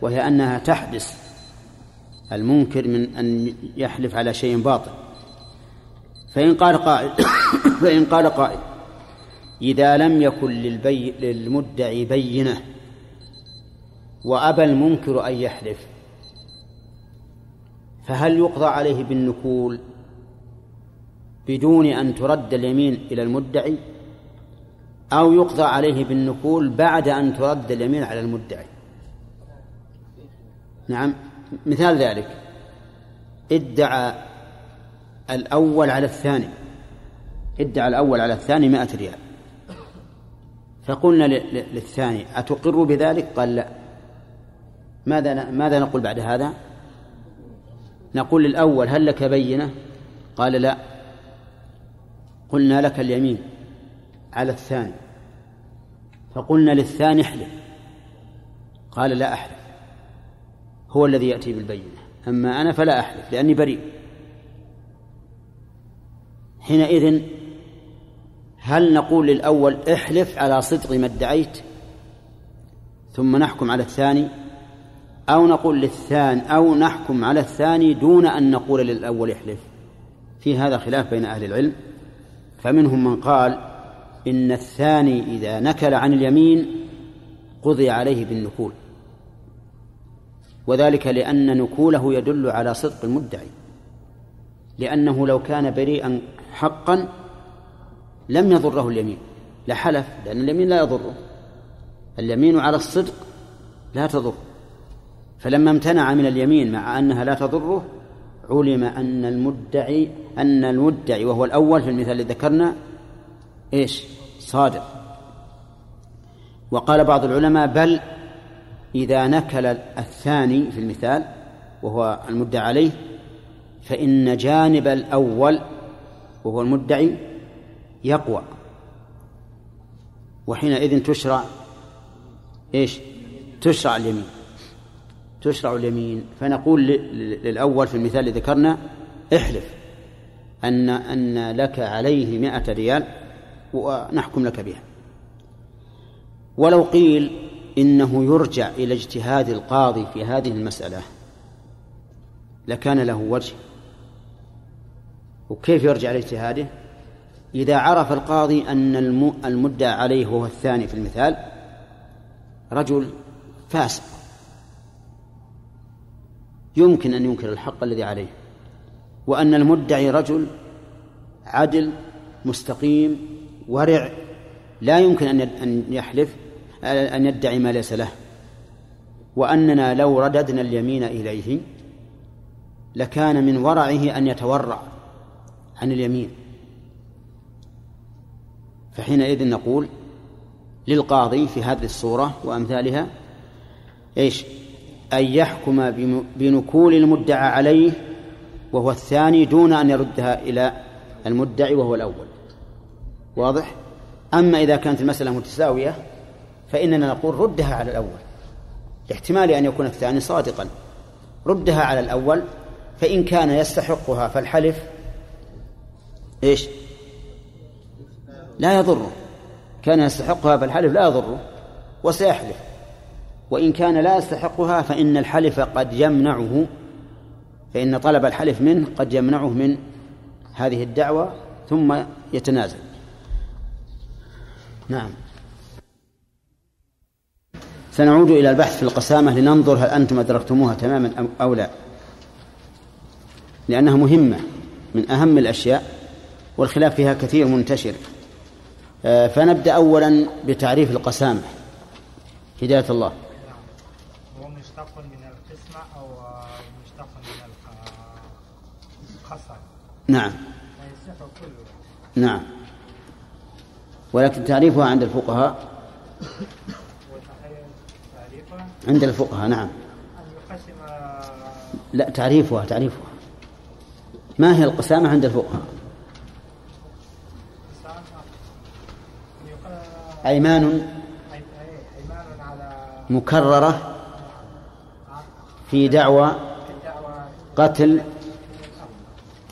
وهي أنها تحبس المنكر من أن يحلف على شيء باطل. فإن قال قائل فإن قال قائل إذا لم يكن للبي للمدعي بينة وأبى المنكر أن يحلف فهل يقضى عليه بالنكول؟ بدون أن ترد اليمين إلى المدعي أو يقضى عليه بالنكول بعد أن ترد اليمين على المدعي. نعم مثال ذلك. ادعى الأول على الثاني. ادعى الأول على الثاني مائة ريال. فقلنا للثاني أتقر بذلك؟ قال لا. ماذا ماذا نقول بعد هذا؟ نقول للأول هل لك بينة؟ قال لا. قلنا لك اليمين على الثاني فقلنا للثاني احلف. قال لا أحلف هو الذي يأتي بالبينة. أما أنا فلا أحلف لأني بريء. حينئذ هل نقول للأول احلف على صدق ما ادعيت ثم نحكم على الثاني؟ أو نقول للثاني أو نحكم على الثاني دون أن نقول للأول احلف. في هذا خلاف بين أهل العلم. فمنهم من قال إن الثاني إذا نكل عن اليمين قضي عليه بالنكول وذلك لأن نكوله يدل على صدق المدعي لأنه لو كان بريئا حقا لم يضره اليمين لحلف لأن اليمين لا يضره اليمين على الصدق لا تضر فلما امتنع من اليمين مع أنها لا تضره علم أن المدعي أن المدعي وهو الأول في المثال الذي ذكرنا إيش؟ صادق. وقال بعض العلماء بل إذا نكل الثاني في المثال وهو المدعى عليه فإن جانب الأول وهو المدعي يقوى. وحينئذ تشرع إيش؟ تشرع اليمين. تشرع اليمين. فنقول للأول في المثال الذي ذكرنا احلف أن أن لك عليه مائة ريال ونحكم لك بها. ولو قيل إنه يرجع إلى اجتهاد القاضي في هذه المسألة لكان له وجه. وكيف يرجع إلى اجتهاده؟ إذا عرف القاضي أن المدعى عليه هو الثاني في المثال رجل فاسق. يمكن أن ينكر الحق الذي عليه وأن المدعي رجل عدل مستقيم ورع لا يمكن أن يحلف أن يدعي ما ليس له. وأننا لو رددنا اليمين إليه لكان من ورعه أن يتورع عن اليمين. فحينئذ نقول للقاضي في هذه الصورة وأمثالها إيش؟ أن يحكم بنكول المدعى عليه وهو الثاني دون أن يردها إلى المدعي وهو الأول. واضح؟ أما إذا كانت المسألة متساوية فإننا نقول ردها على الأول. لاحتمال أن يكون الثاني صادقا. ردها على الأول فإن كان يستحقها فالحلف إيش؟ لا يضره. كان يستحقها فالحلف لا يضره وسيحلف. وإن كان لا يستحقها فإن الحلف قد يمنعه فإن طلب الحلف منه قد يمنعه من هذه الدعوة ثم يتنازل. نعم. سنعود إلى البحث في القسامة لننظر هل أنتم أدركتموها تماما أو لا. لأنها مهمة من أهم الأشياء والخلاف فيها كثير منتشر. آه، فنبدأ أولا بتعريف القسامة. هداية الله هو مشتق من القسمة أو مشتق من القسم نعم. نعم. ولكن تعريفها عند الفقهاء. عند الفقهاء نعم. لا تعريفها تعريفها. ما هي القسامة عند الفقهاء؟ أيمان مكررة في دعوى قتل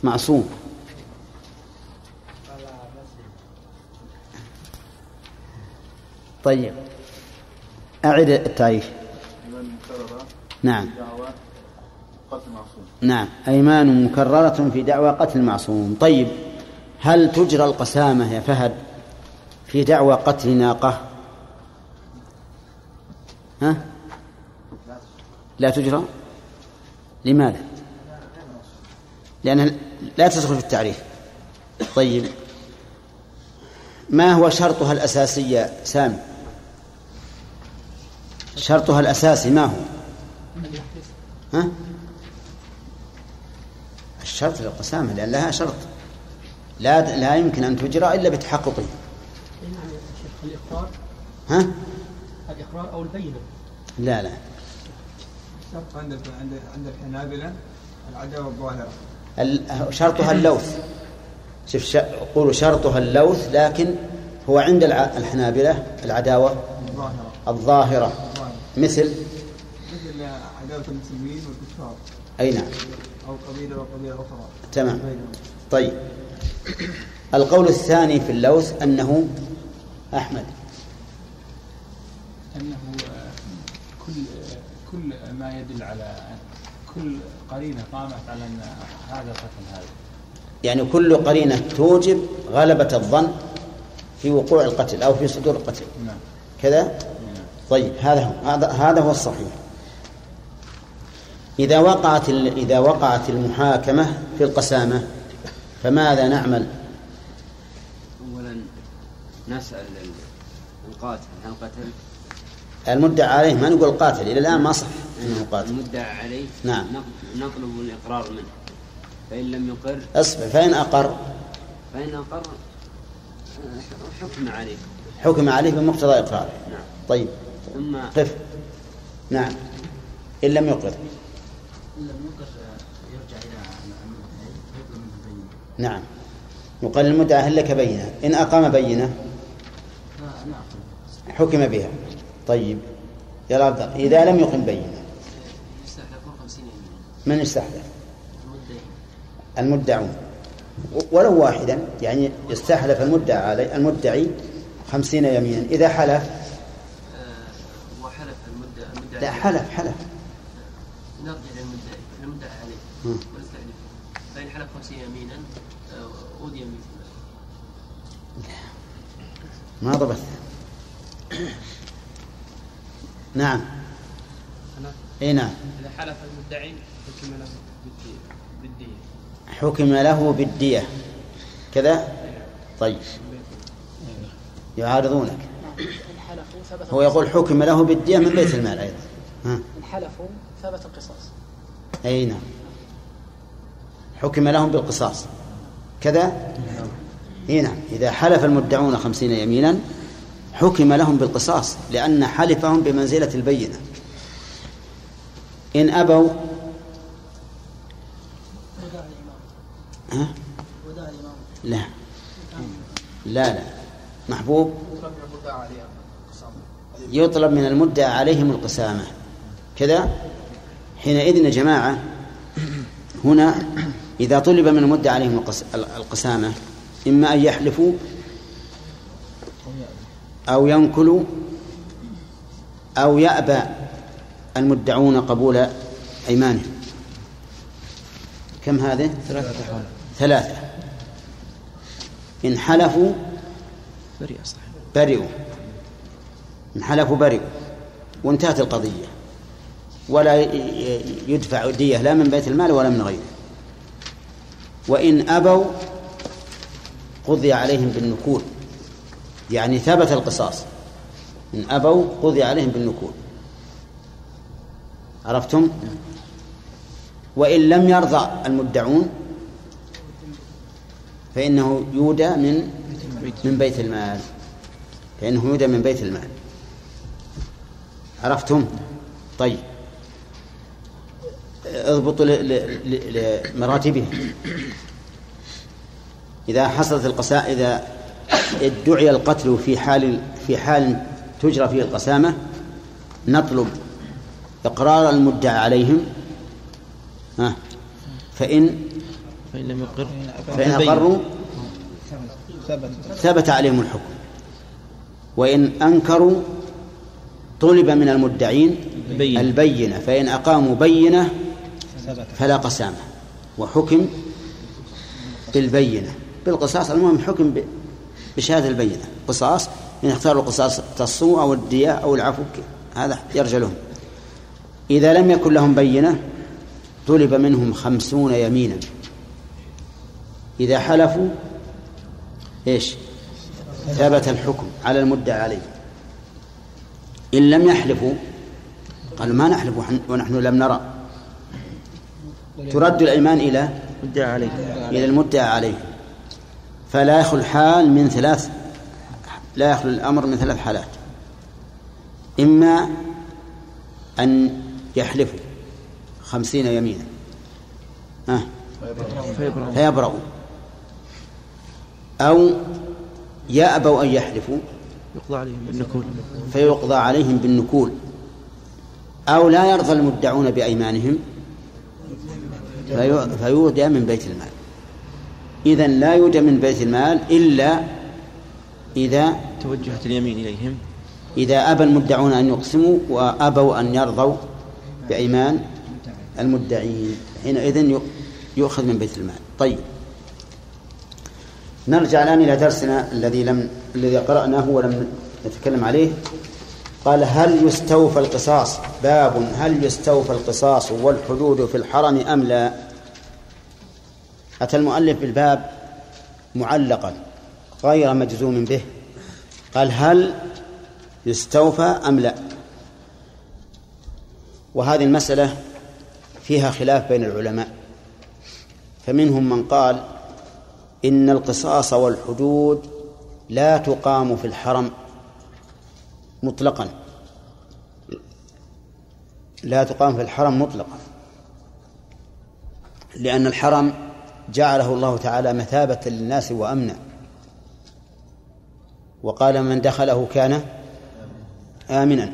معصوم طيب. أعد التعريف. نعم. نعم. أيمان مكررة في دعوى قتل معصوم طيب. هل تجرى القسامة يا فهد في دعوى قتل ناقة؟ ها؟ لا تجرى. لماذا؟ لأنها لا تدخل في التعريف. طيب. ما هو شرطها الأساسي سامي؟ شرطها الأساسي ما هو؟ ها؟ الشرط للقسامة لأن لها شرط. لا لا يمكن أن تجرى إلا بتحققه الإقرار ها؟ الإقرار أو البينة. لا لا. عند عند عند الحنابلة العداوة الظاهرة. شرطها اللوث. شوف قولوا شرطها اللوث لكن هو عند الحنابلة العداوة الظاهرة. الظاهرة مثل؟ مثل عداوة المسلمين والكفار أي نعم. أو قبيلة وقبيلة أخرى تمام. طيب. القول الثاني في اللوث أنه أحمد. أنه كل كل ما يدل على كل قرينة قامت على أن هذا قتل هذا. يعني كل قرينة توجب غلبة الظن في وقوع القتل أو في صدور القتل. نعم. كذا؟ نعم. طيب هذا هو. هذا هذا هو الصحيح. إذا وقعت إذا وقعت المحاكمة في القسامة فماذا نعمل؟ أولا نسأل القاتل هل قتل؟ المدعى عليه ما نقول قاتل إلى الآن ما صح. أنه قاتل المدعى عليه نعم. نطلب الإقرار منه. فإن لم يقر أصبر فإن أقر. فإن أقر حكم عليه. حكم عليه بمقتضى إقراره. نعم. طيب. ثم قف نعم. إن لم يقر. إن لم يقر يرجع إلى نعم. يقال المدعى هل لك بينة؟ إن أقام بينة. حكم بها. طيب. يا عبد إذا لم يقم بينة. من يستحلف المدعون. ولو واحدا يعني يستحلف المدعى علي المدعي خمسين يمينا إذا حلف؟ وحلف المدعي لا حلف حلف. نرجع للمدعي المدعي عليه. ونستحلف فإن حلف خمسين يمينا أودي مثل ما ضبط. نعم. إي نعم. إذا حلف المدعي حكم له بالدية حكم له بالدية. كذا؟ طيب. يعارضونك. هو يقول حكم له بالدية من بيت المال أيضا. ها. إن حلفوا ثبت القصاص. أي نعم. حكم لهم بالقصاص. كذا؟ أي نعم. إذا حلف المدعون خمسين يمينا حكم لهم بالقصاص لأن حلفهم بمنزلة البينة. إن أبوا ها؟ لا. لا لا. محبوب؟ يطلب من المدعى عليهم القسامة. كذا؟ حينئذ يا جماعة هنا إذا طلب من المدعى عليهم القسامة إما أن يحلفوا أو ينكلوا أو يأبى المدعون قبول أيمانهم كم هذه؟ ثلاثة أحوال ثلاثة. إن حلفوا برئوا. إن حلفوا برئوا. وانتهت القضية. ولا يدفع دية لا من بيت المال ولا من غيره. وإن أبوا قضي عليهم بالنكول. يعني ثبت القصاص. إن أبوا قضي عليهم بالنكول. عرفتم؟ وإن لم يرضى المدعون فإنه يودى من من بيت المال. فإنه يودى من بيت المال. عرفتم؟ طيب. اضبطوا لمراتبه إذا حصلت القساء إذا ادعي القتل في حال في حال تجرى فيه القسامة نطلب إقرار المدعى عليهم. فإن فإن لم يقر فإن أقروا ثبت. عليهم الحكم. وإن أنكروا طلب من المدعين بينة. البينة. فإن أقاموا بينة فلا قسامة وحكم بالبينة. بالقصاص المهم حكم بشهادة البينة. قصاص إن اختاروا القصاص تصوا أو الدية أو العفو هذا يرجى لهم. إذا لم يكن لهم بينة طلب منهم خمسون يمينا. إذا حلفوا إيش؟ ثبت الحكم على المدعى عليه. إن لم يحلفوا قالوا ما نحلف ونحن لم نرى. ترد الأيمان إلى مدعى عليه. إلى المدعى عليه. فلا يخلو الحال من ثلاث لا يخلو الأمر من ثلاث حالات. إما أن يحلفوا خمسين يمينا. آه. فيبرأوا. أو يأبوا أن يحلفوا يقضى عليهم بالنكول فيقضى عليهم بالنكول. أو لا يرضى المدعون بأيمانهم فيودى من بيت المال. إذا لا يودى من بيت المال إلا إذا توجهت اليمين إليهم. إذا أبى المدعون أن يقسموا وأبوا أن يرضوا بأيمان المدعين. حينئذ يؤخذ من بيت المال. طيب. نرجع الآن إلى درسنا الذي لم الذي قرأناه ولم نتكلم عليه. قال هل يستوفى القصاص؟ باب هل يستوفى القصاص والحدود في الحرم أم لا؟ أتى المؤلف بالباب معلقا غير مجزوم به. قال هل يستوفى أم لا؟ وهذه المسألة فيها خلاف بين العلماء. فمنهم من قال إن القصاص والحدود لا تقام في الحرم مطلقا. لا تقام في الحرم مطلقا. لأن الحرم جعله الله تعالى مثابة للناس وأمنا. وقال من دخله كان آمنا.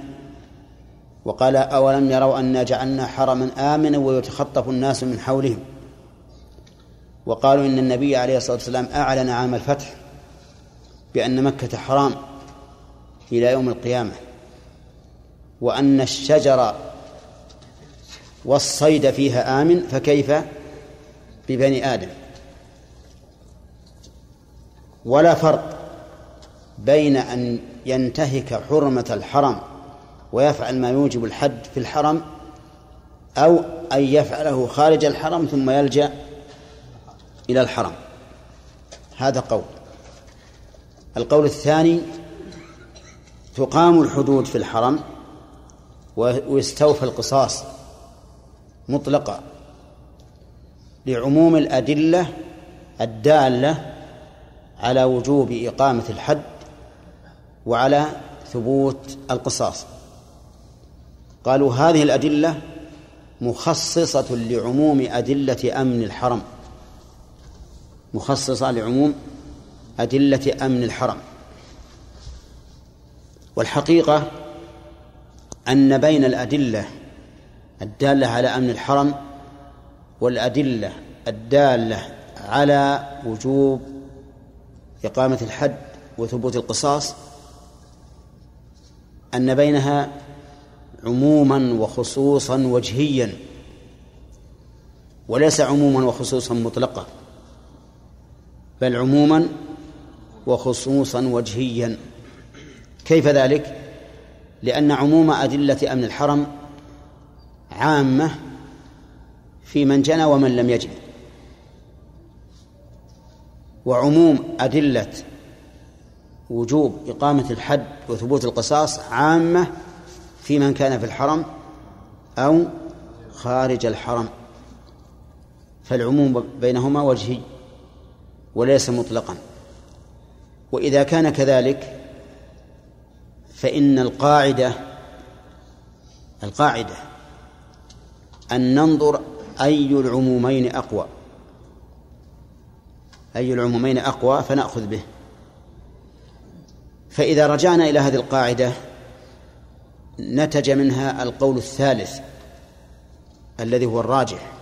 وقال أولم يروا أنا جعلنا حرما آمنا ويتخطف الناس من حولهم. وقالوا إن النبي عليه الصلاة والسلام أعلن عام الفتح بأن مكة حرام إلى يوم القيامة وأن الشجر والصيد فيها آمن فكيف؟ ببني آدم. ولا فرق بين أن ينتهك حرمة الحرم ويفعل ما يوجب الحد في الحرم أو أن يفعله خارج الحرم ثم يلجأ إلى الحرم هذا قول. القول الثاني تقام الحدود في الحرم ويستوفى القصاص مطلقا لعموم الأدلة الدالة على وجوب إقامة الحد وعلى ثبوت القصاص. قالوا هذه الأدلة مخصصة لعموم أدلة أمن الحرم. مخصصة لعموم أدلة أمن الحرم. والحقيقة أن بين الأدلة الدالة على أمن الحرم والأدلة الدالة على وجوب إقامة الحد وثبوت القصاص أن بينها عموما وخصوصا وجهيا وليس عموما وخصوصا مطلقا. بل عموما وخصوصا وجهيا. كيف ذلك؟ لأن عموم أدلة أمن الحرم عامة في من جنى ومن لم يجن. وعموم أدلة وجوب إقامة الحد وثبوت القصاص عامة في من كان في الحرم أو خارج الحرم. فالعموم بينهما وجهي. وليس مطلقا. وإذا كان كذلك فإن القاعدة القاعدة أن ننظر أي العمومين أقوى. أي العمومين أقوى فنأخذ به. فإذا رجعنا إلى هذه القاعدة نتج منها القول الثالث الذي هو الراجح.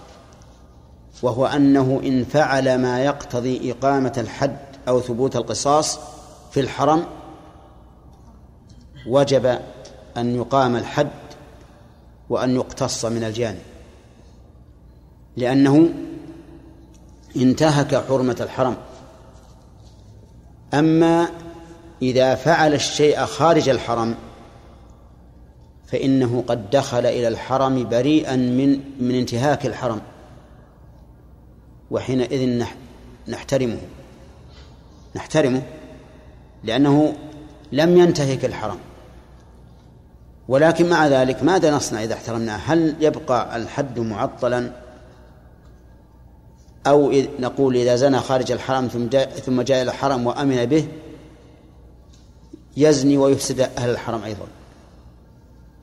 وهو أنه إن فعل ما يقتضي إقامة الحد أو ثبوت القصاص في الحرم وجب أن يقام الحد وأن يقتص من الجانب لأنه انتهك حرمة الحرم. أما إذا فعل الشيء خارج الحرم فإنه قد دخل إلى الحرم بريئا من من انتهاك الحرم. وحينئذ نحترمه. نحترمه لأنه لم ينتهك الحرم ولكن مع ذلك ماذا نصنع إذا احترمناه؟ هل يبقى الحد معطلا؟ أو نقول إذا زنى خارج الحرم ثم جاء, ثم جاء إلى الحرم وأمن به يزني ويفسد أهل الحرم أيضا.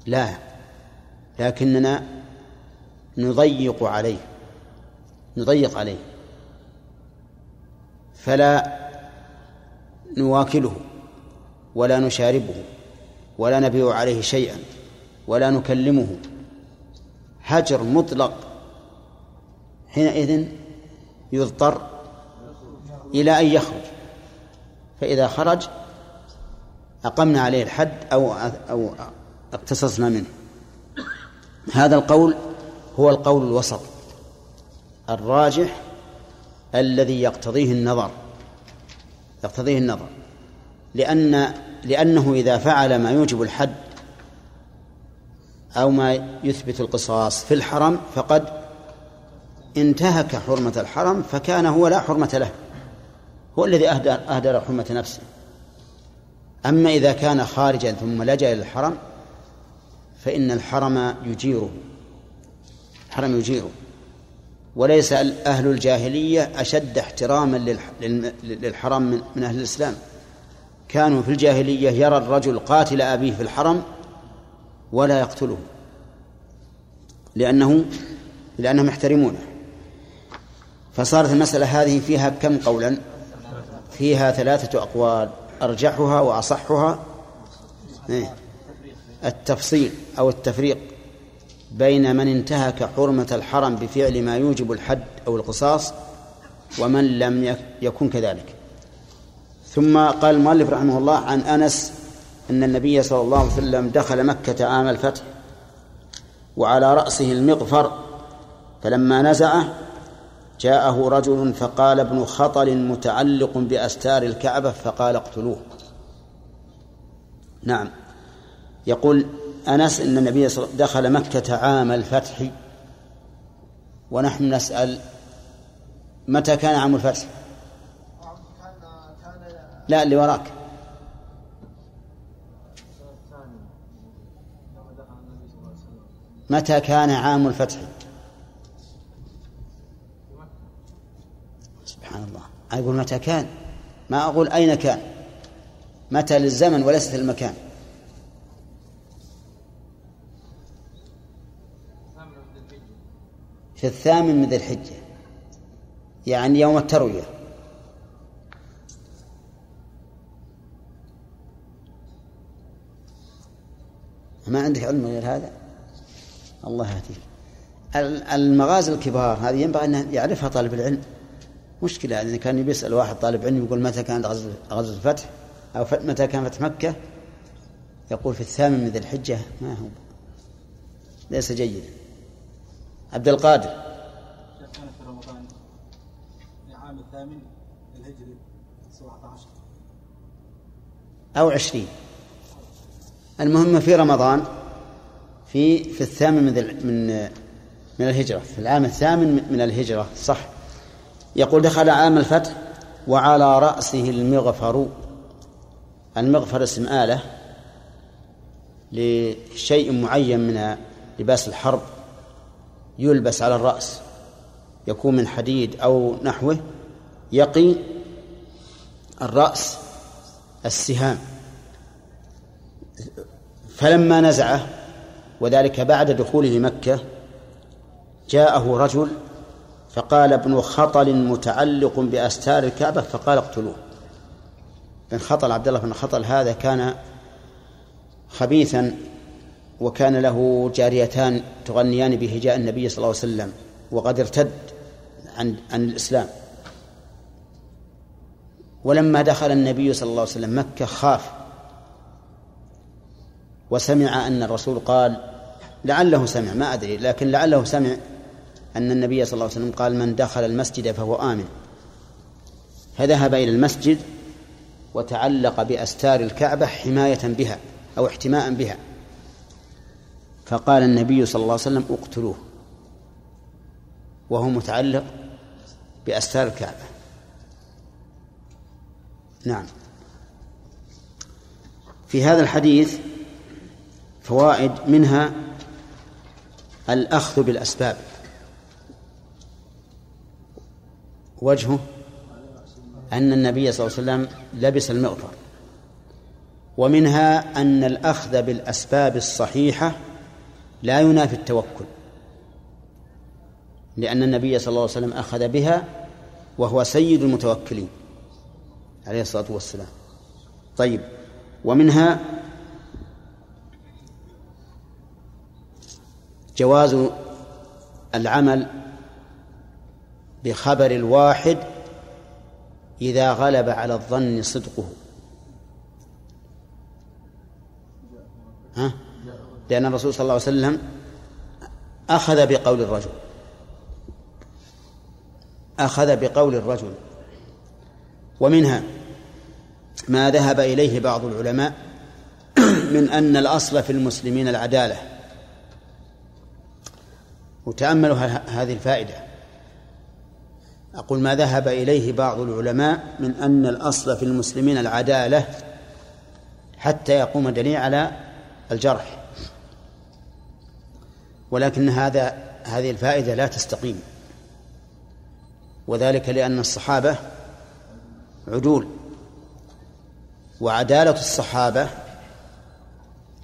لا. لكننا نضيق عليه. نضيق عليه فلا نواكله ولا نشاربه ولا نبيع عليه شيئا ولا نكلمه. هجر مطلق حينئذ يضطر إلى أن يخرج فإذا خرج أقمنا عليه الحد أو أو اقتصصنا منه. هذا القول هو القول الوسط. الراجح الذي يقتضيه النظر. يقتضيه النظر. لأن لأنه إذا فعل ما يوجب الحد أو ما يثبت القصاص في الحرم فقد انتهك حرمة الحرم فكان هو لا حرمة له. هو الذي أهدر, أهدر حرمة نفسه. أما إذا كان خارجا ثم لجأ إلى الحرم فإن الحرم يجيره. الحرم يجيره. وليس أهل الجاهلية أشد احتراما للحرم من أهل الإسلام. كانوا في الجاهلية يرى الرجل قاتل أبيه في الحرم ولا يقتله لأنه لأنهم يحترمونه. فصارت المسألة هذه فيها كم قولا؟ فيها ثلاثة أقوال أرجحها وأصحها. إيه، التفصيل أو التفريق. بين من انتهك حرمة الحرم بفعل ما يوجب الحد أو القصاص ومن لم يكن كذلك. ثم قال المؤلف رحمه الله عن أنس أن النبي صلى الله عليه وسلم دخل مكة عام الفتح وعلى رأسه المغفر فلما نزعه جاءه رجل فقال ابن خطل متعلق بأستار الكعبة. فقال اقتلوه. نعم. يقول أنس إن النبي صلى دخل مكة عام الفتح ونحن نسأل متى كان عام الفتح؟ لا اللي وراك. متى كان عام الفتح؟ سبحان الله. أقول متى كان؟ ما أقول أين كان. متى للزمن وليست المكان. في الثامن من ذي الحجة يعني يوم التروية. ما عندك علم غير هذا؟ الله يهديك. المغازي الكبار هذه ينبغي أن يعرفها طالب العلم. مشكلة إذا كان بيسأل واحد طالب علم يقول متى كانت غزوة الفتح؟ أو متى كان فتح مكة؟ يقول في الثامن من ذي الحجة. ما هو؟ ليس جيدا. عبد القادر. كان في رمضان العام الثامن الهجري 17 أو عشرين. المهم في رمضان في في الثامن من من من الهجرة. في العام الثامن من الهجرة صح. يقول دخل عام الفتح وعلى رأسه المغفر المغفر اسم آلة لشيء معين من لباس الحرب. يلبس على الرأس يكون من حديد أو نحوه يقي الرأس السهام. فلما نزعه وذلك بعد دخوله مكة جاءه رجل فقال ابن خطل متعلق بأستار الكعبة. فقال اقتلوه. بن خطل عبد الله بن خطل هذا كان خبيثا وكان له جاريتان تغنيان بهجاء النبي صلى الله عليه وسلم وقد ارتد عن عن الإسلام. ولما دخل النبي صلى الله عليه وسلم مكة خاف. وسمع أن الرسول قال لعله سمع ما أدري لكن لعله سمع أن النبي صلى الله عليه وسلم قال من دخل المسجد فهو آمن. فذهب إلى المسجد وتعلق بأستار الكعبة حماية بها أو احتماء بها. فقال النبي صلى الله عليه وسلم اقتلوه وهو متعلق بأستار الكعبة. نعم. في هذا الحديث فوائد منها الأخذ بالأسباب. وجهه أن النبي صلى الله عليه وسلم لبس المغفر ومنها أن الأخذ بالأسباب الصحيحة لا ينافي التوكل لأن النبي صلى الله عليه وسلم أخذ بها وهو سيد المتوكلين عليه الصلاة والسلام طيب ومنها جواز العمل بخبر الواحد إذا غلب على الظن صدقه ها؟ لأن الرسول صلى الله عليه وسلم أخذ بقول الرجل. أخذ بقول الرجل. ومنها ما ذهب إليه بعض العلماء من أن الأصل في المسلمين العدالة. وتأملوا هذه الفائدة. أقول ما ذهب إليه بعض العلماء من أن الأصل في المسلمين العدالة حتى يقوم دليل على الجرح. ولكن هذا هذه الفائدة لا تستقيم. وذلك لأن الصحابة عدول وعدالة الصحابة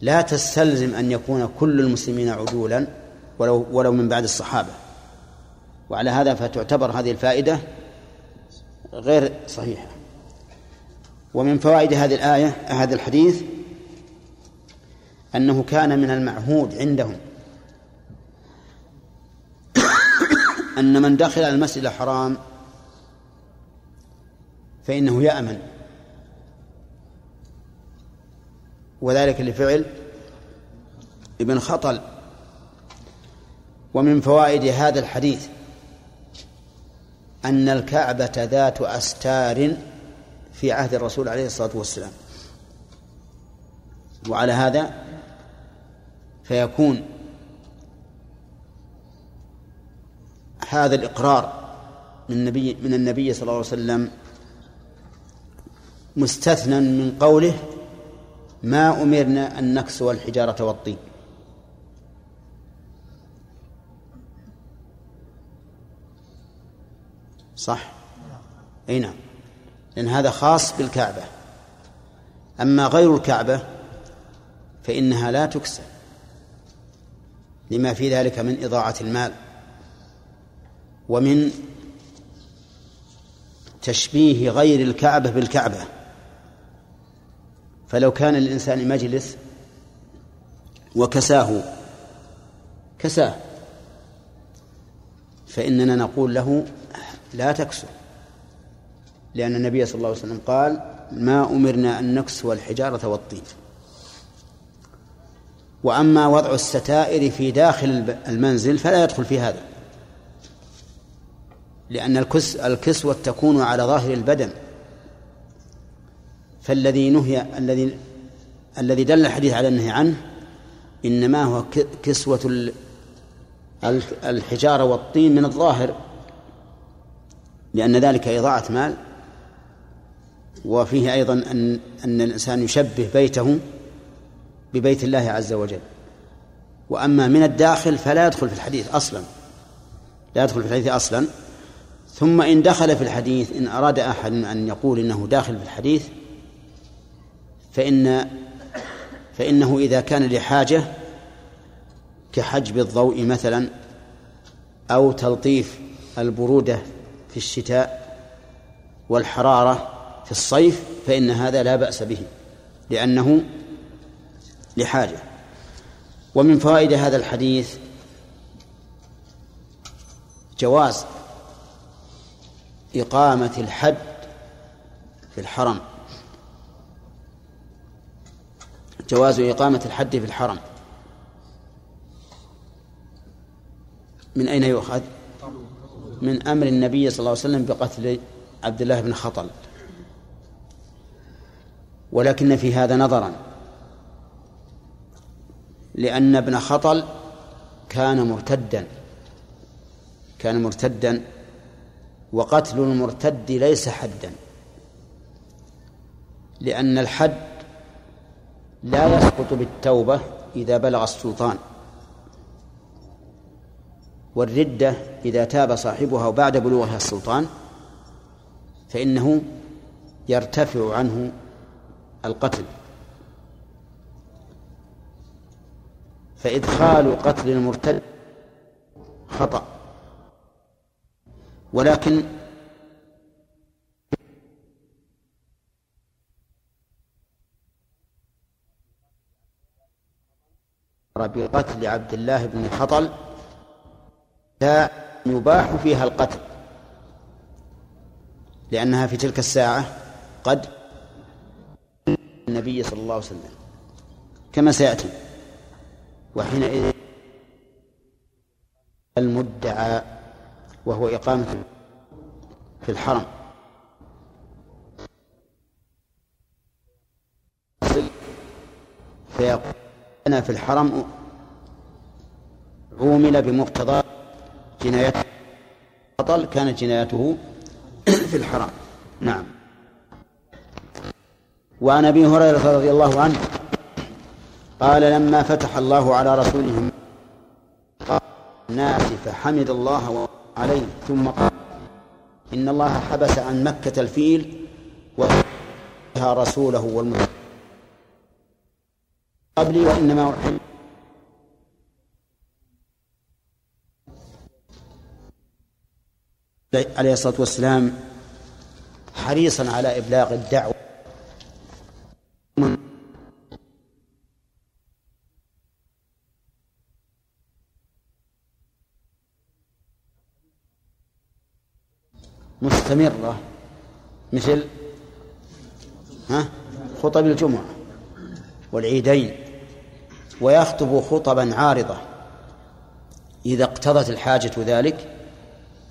لا تستلزم أن يكون كل المسلمين عدولا ولو ولو من بعد الصحابة. وعلى هذا فتعتبر هذه الفائدة غير صحيحة. ومن فوائد هذه الآية هذا الحديث أنه كان من المعهود عندهم أن من دخل المسجد الحرام فإنه يأمن. وذلك لفعل ابن خطل. ومن فوائد هذا الحديث أن الكعبة ذات أستار في عهد الرسول عليه الصلاة والسلام. وعلى هذا فيكون هذا الإقرار من النبي من النبي صلى الله عليه وسلم مستثنى من قوله ما أمرنا أن نكسو الحجارة والطين. صح؟ أي نعم. لأن هذا خاص بالكعبة. أما غير الكعبة فإنها لا تكسى لما في ذلك من إضاعة المال. ومن تشبيه غير الكعبة بالكعبة. فلو كان للإنسان مجلس وكساه كساه فإننا نقول له لا تكسو. لأن النبي صلى الله عليه وسلم قال ما أمرنا أن نكسو الحجارة والطين وأما وضع الستائر في داخل المنزل فلا يدخل في هذا. لأن الكس الكسوة تكون على ظاهر البدن. فالذي نهي الذي الذي دل الحديث على النهي عنه إنما هو كسوة الحجارة والطين من الظاهر لأن ذلك إضاعة مال. وفيه أيضا أن أن الإنسان يشبه بيته ببيت الله عز وجل. وأما من الداخل فلا يدخل في الحديث أصلا. لا يدخل في الحديث أصلا. ثم إن دخل في الحديث إن أراد أحد أن يقول إنه داخل في الحديث فإن فإنه إذا كان لحاجة كحجب الضوء مثلا أو تلطيف البرودة في الشتاء والحرارة في الصيف فإن هذا لا بأس به لأنه لحاجة. ومن فوائد هذا الحديث جواز إقامة الحد في الحرم. جواز إقامة الحد في الحرم. من أين يؤخذ؟ من أمر النبي صلى الله عليه وسلم بقتل عبد الله بن خطل. ولكن في هذا نظرا. لأن ابن خطل كان مرتدا. كان مرتدا وقتل المرتد ليس حدا لأن الحد لا يسقط بالتوبة إذا بلغ السلطان. والردة إذا تاب صاحبها بعد بلوغها السلطان فإنه يرتفع عنه القتل. فإدخال قتل المرتد خطأ. ولكن بقتل عبد الله بن خطل لا يباح فيها القتل لأنها في تلك الساعة قد النبي صلى الله عليه وسلم كما سيأتي وحينئذ المدعى وهو إقامة في الحرم. فيقول أنا في الحرم عومل بمقتضى جنايته بطل كانت جنايته في الحرم. نعم. وعن أبي هريرة رضي الله عنه قال لما فتح الله على رسوله الناس فحمد الله عليه. ثم قال إن الله حبس عن مكة الفيل وها رسوله والمسلمين. قبلي وإنما أحب عليه الصلاة والسلام حريصا على إبلاغ الدعوة. مستمرة. مثل ها؟ خطب الجمعة والعيدين ويخطب خطبا عارضة. إذا اقتضت الحاجة ذلك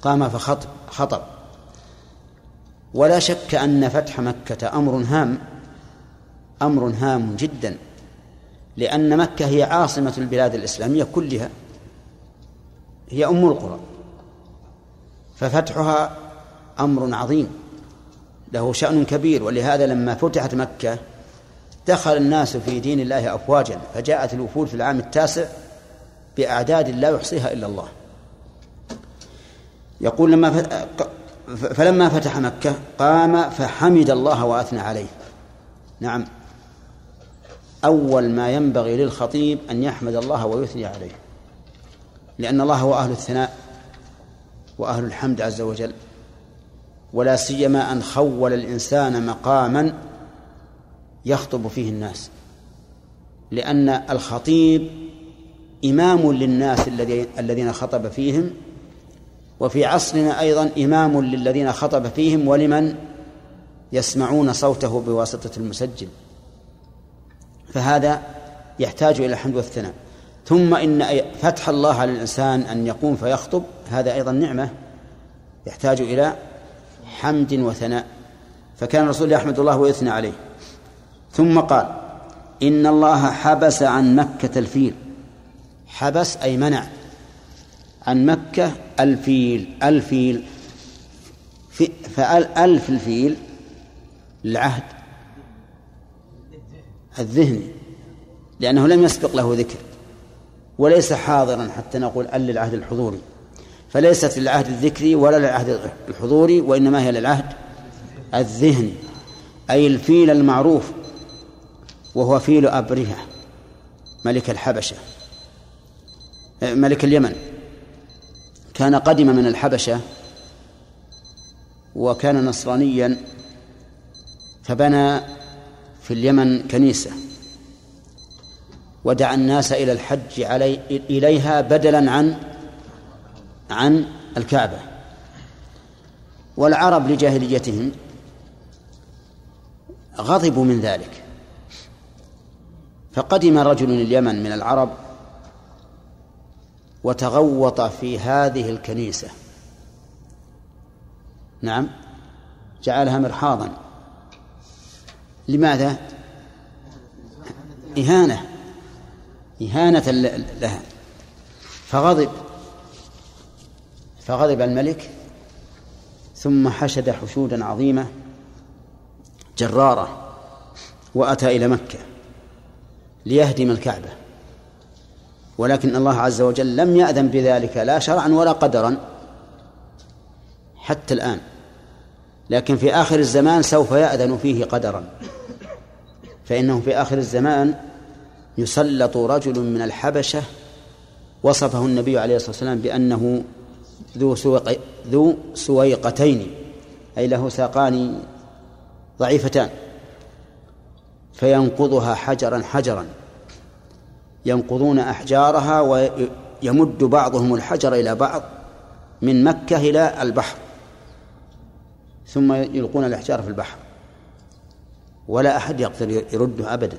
قام فخطب خطب. ولا شك أن فتح مكة أمر هام أمر هام جدا لأن مكة هي عاصمة البلاد الإسلامية كلها هي أم القرى. ففتحها أمر عظيم. له شأن كبير ولهذا لما فتحت مكة دخل الناس في دين الله أفواجا فجاءت الوفود في العام التاسع بأعداد لا يحصيها إلا الله. يقول لما فلما فتح مكة قام فحمد الله وأثنى عليه. نعم. أول ما ينبغي للخطيب أن يحمد الله ويثني عليه. لأن الله هو أهل الثناء وأهل الحمد عز وجل. ولا سيما أن خول الإنسان مقاما يخطب فيه الناس. لأن الخطيب إمام للناس الذين خطب فيهم وفي عصرنا أيضا إمام للذين خطب فيهم ولمن يسمعون صوته بواسطة المسجل فهذا يحتاج إلى الحمد والثناء. ثم إن فتح الله على الإنسان أن يقوم فيخطب هذا أيضا نعمة يحتاج إلى حمد وثناء. فكان الرسول يحمد الله ويثنى عليه. ثم قال إن الله حبس عن مكة الفيل. حبس أي منع. عن مكة الفيل الفيل. في فألف الفيل العهد الذهني لأنه لم يسبق له ذكر. وليس حاضرا حتى نقول أل للعهد الحضوري. فليست للعهد الذكري ولا للعهد الحضوري وإنما هي للعهد الذهني أي الفيل المعروف وهو فيل أبرهة ملك الحبشة. ملك اليمن. كان قدم من الحبشة وكان نصرانيا فبنى في اليمن كنيسة ودعا الناس إلى الحج علي إليها بدلا عن عن الكعبة والعرب لجاهليتهم غضبوا من ذلك. فقدم رجل اليمن من العرب وتغوط في هذه الكنيسة. نعم جعلها مرحاضا. لماذا؟ إهانة. إهانة لها. فغضب. فغضب الملك ثم حشد حشودا عظيمة جرارة وأتى إلى مكة ليهدم الكعبة. ولكن الله عز وجل لم يأذن بذلك لا شرعا ولا قدرا حتى الآن. لكن في آخر الزمان سوف يأذن فيه قدرا. فإنه في آخر الزمان يسلط رجل من الحبشة وصفه النبي عليه الصلاة والسلام بأنه ذو سويق ذو سويقتين أي له ساقان ضعيفتان فينقضها حجرا حجرا. ينقضون أحجارها ويمد بعضهم الحجر إلى بعض من مكة إلى البحر ثم يلقون الأحجار في البحر. ولا أحد يقدر يرده أبدا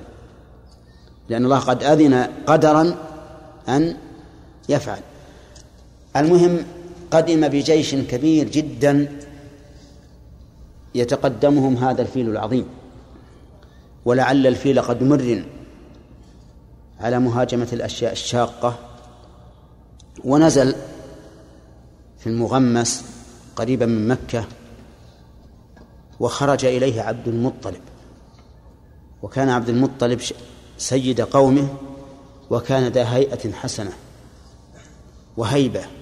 لأن الله قد أذن قدرا أن يفعل. المهم قدم بجيش كبير جدا يتقدمهم هذا الفيل العظيم. ولعل الفيل قد مرن على مهاجمة الأشياء الشاقة. ونزل في المغمس قريبا من مكة وخرج إليه عبد المطلب. وكان عبد المطلب سيد قومه وكان ذا هيئة حسنة وهيبة.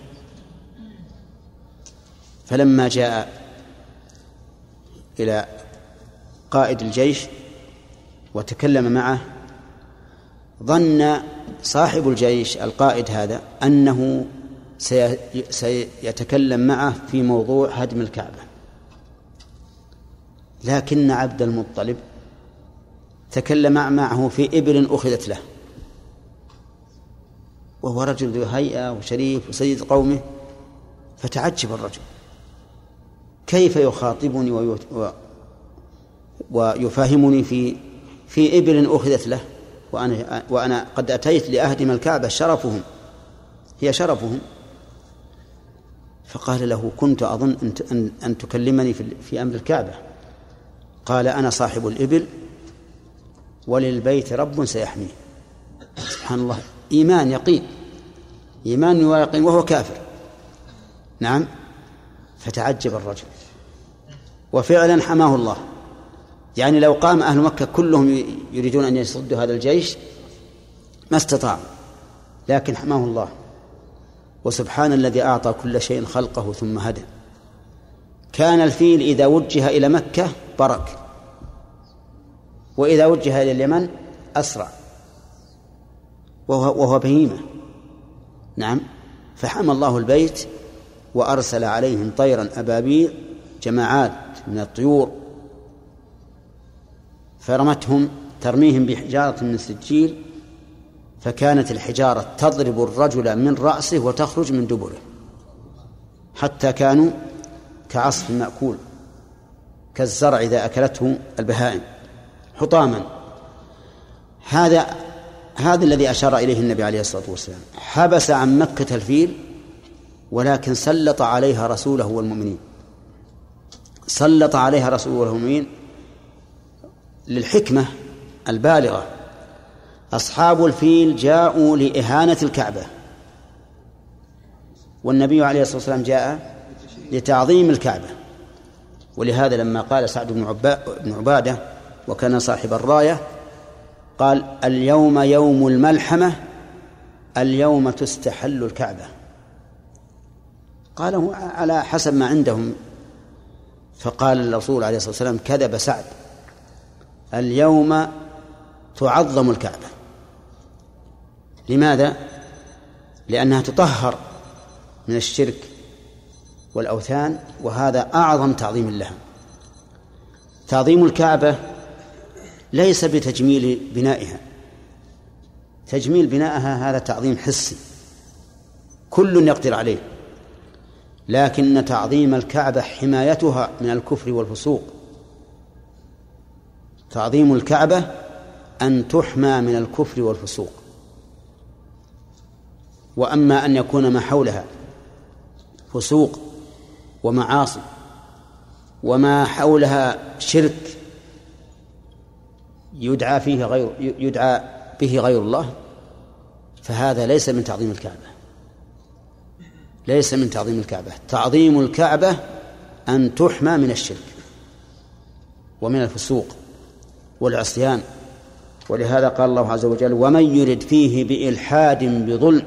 فلما جاء إلى قائد الجيش وتكلم معه ظن صاحب الجيش القائد هذا أنه سيتكلم معه في موضوع هدم الكعبة. لكن عبد المطلب تكلم معه في إبل أخذت له. وهو رجل ذو هيئة وشريف وسيد قومه فتعجب الرجل. كيف يخاطبني ويفهمني في في إبل أخذت له وأنا وأنا قد أتيت لأهدم الكعبة شرفهم. هي شرفهم. فقال له كنت أظن أن أن تكلمني في أمر الكعبة. قال أنا صاحب الإبل وللبيت رب سيحميه. سبحان الله. إيمان يقين. إيمان ويقين وهو كافر. نعم. فتعجب الرجل. وفعلا حماه الله. يعني لو قام أهل مكة كلهم يريدون أن يصدوا هذا الجيش ما استطاعوا لكن حماه الله. وسبحان الذي أعطى كل شيء خلقه ثم هدى. كان الفيل إذا وجه إلى مكة برك. وإذا وجه إلى اليمن أسرع. وهو, وهو بهيمة. نعم. فحمى الله البيت وأرسل عليهم طيرا أبابيل جماعات من الطيور فرمتهم ترميهم بحجارة من سجيل فكانت الحجارة تضرب الرجل من رأسه وتخرج من دبره حتى كانوا كعصف مأكول كالزرع إذا أكلته البهائم. حطاما هذا هذا الذي أشار إليه النبي عليه الصلاة والسلام. حبس عن مكة الفيل ولكن سلط عليها رسوله والمؤمنين. سلط عليها رسوله والمؤمنين للحكمة البالغة. أصحاب الفيل جاءوا لإهانة الكعبة. والنبي عليه الصلاة والسلام جاء لتعظيم الكعبة. ولهذا لما قال سعد بن عبادة وكان صاحب الراية قال اليوم يوم الملحمة اليوم تستحل الكعبة. قاله على حسب ما عندهم فقال الرسول عليه الصلاة والسلام كذب سعد. اليوم تعظم الكعبة. لماذا؟ لأنها تطهر من الشرك والأوثان وهذا أعظم تعظيم لها. تعظيم الكعبة ليس بتجميل بنائها. تجميل بنائها هذا تعظيم حسي. كل يقدر عليه. لكن تعظيم الكعبة حمايتها من الكفر والفسوق. تعظيم الكعبة أن تحمى من الكفر والفسوق. وأما أن يكون ما حولها فسوق ومعاصي وما حولها شرك يدعى فيه غير يدعى به غير الله فهذا ليس من تعظيم الكعبة. ليس من تعظيم الكعبة. تعظيم الكعبة أن تحمى من الشرك ومن الفسوق والعصيان. ولهذا قال الله عز وجل ومن يرد فيه بإلحاد بظلم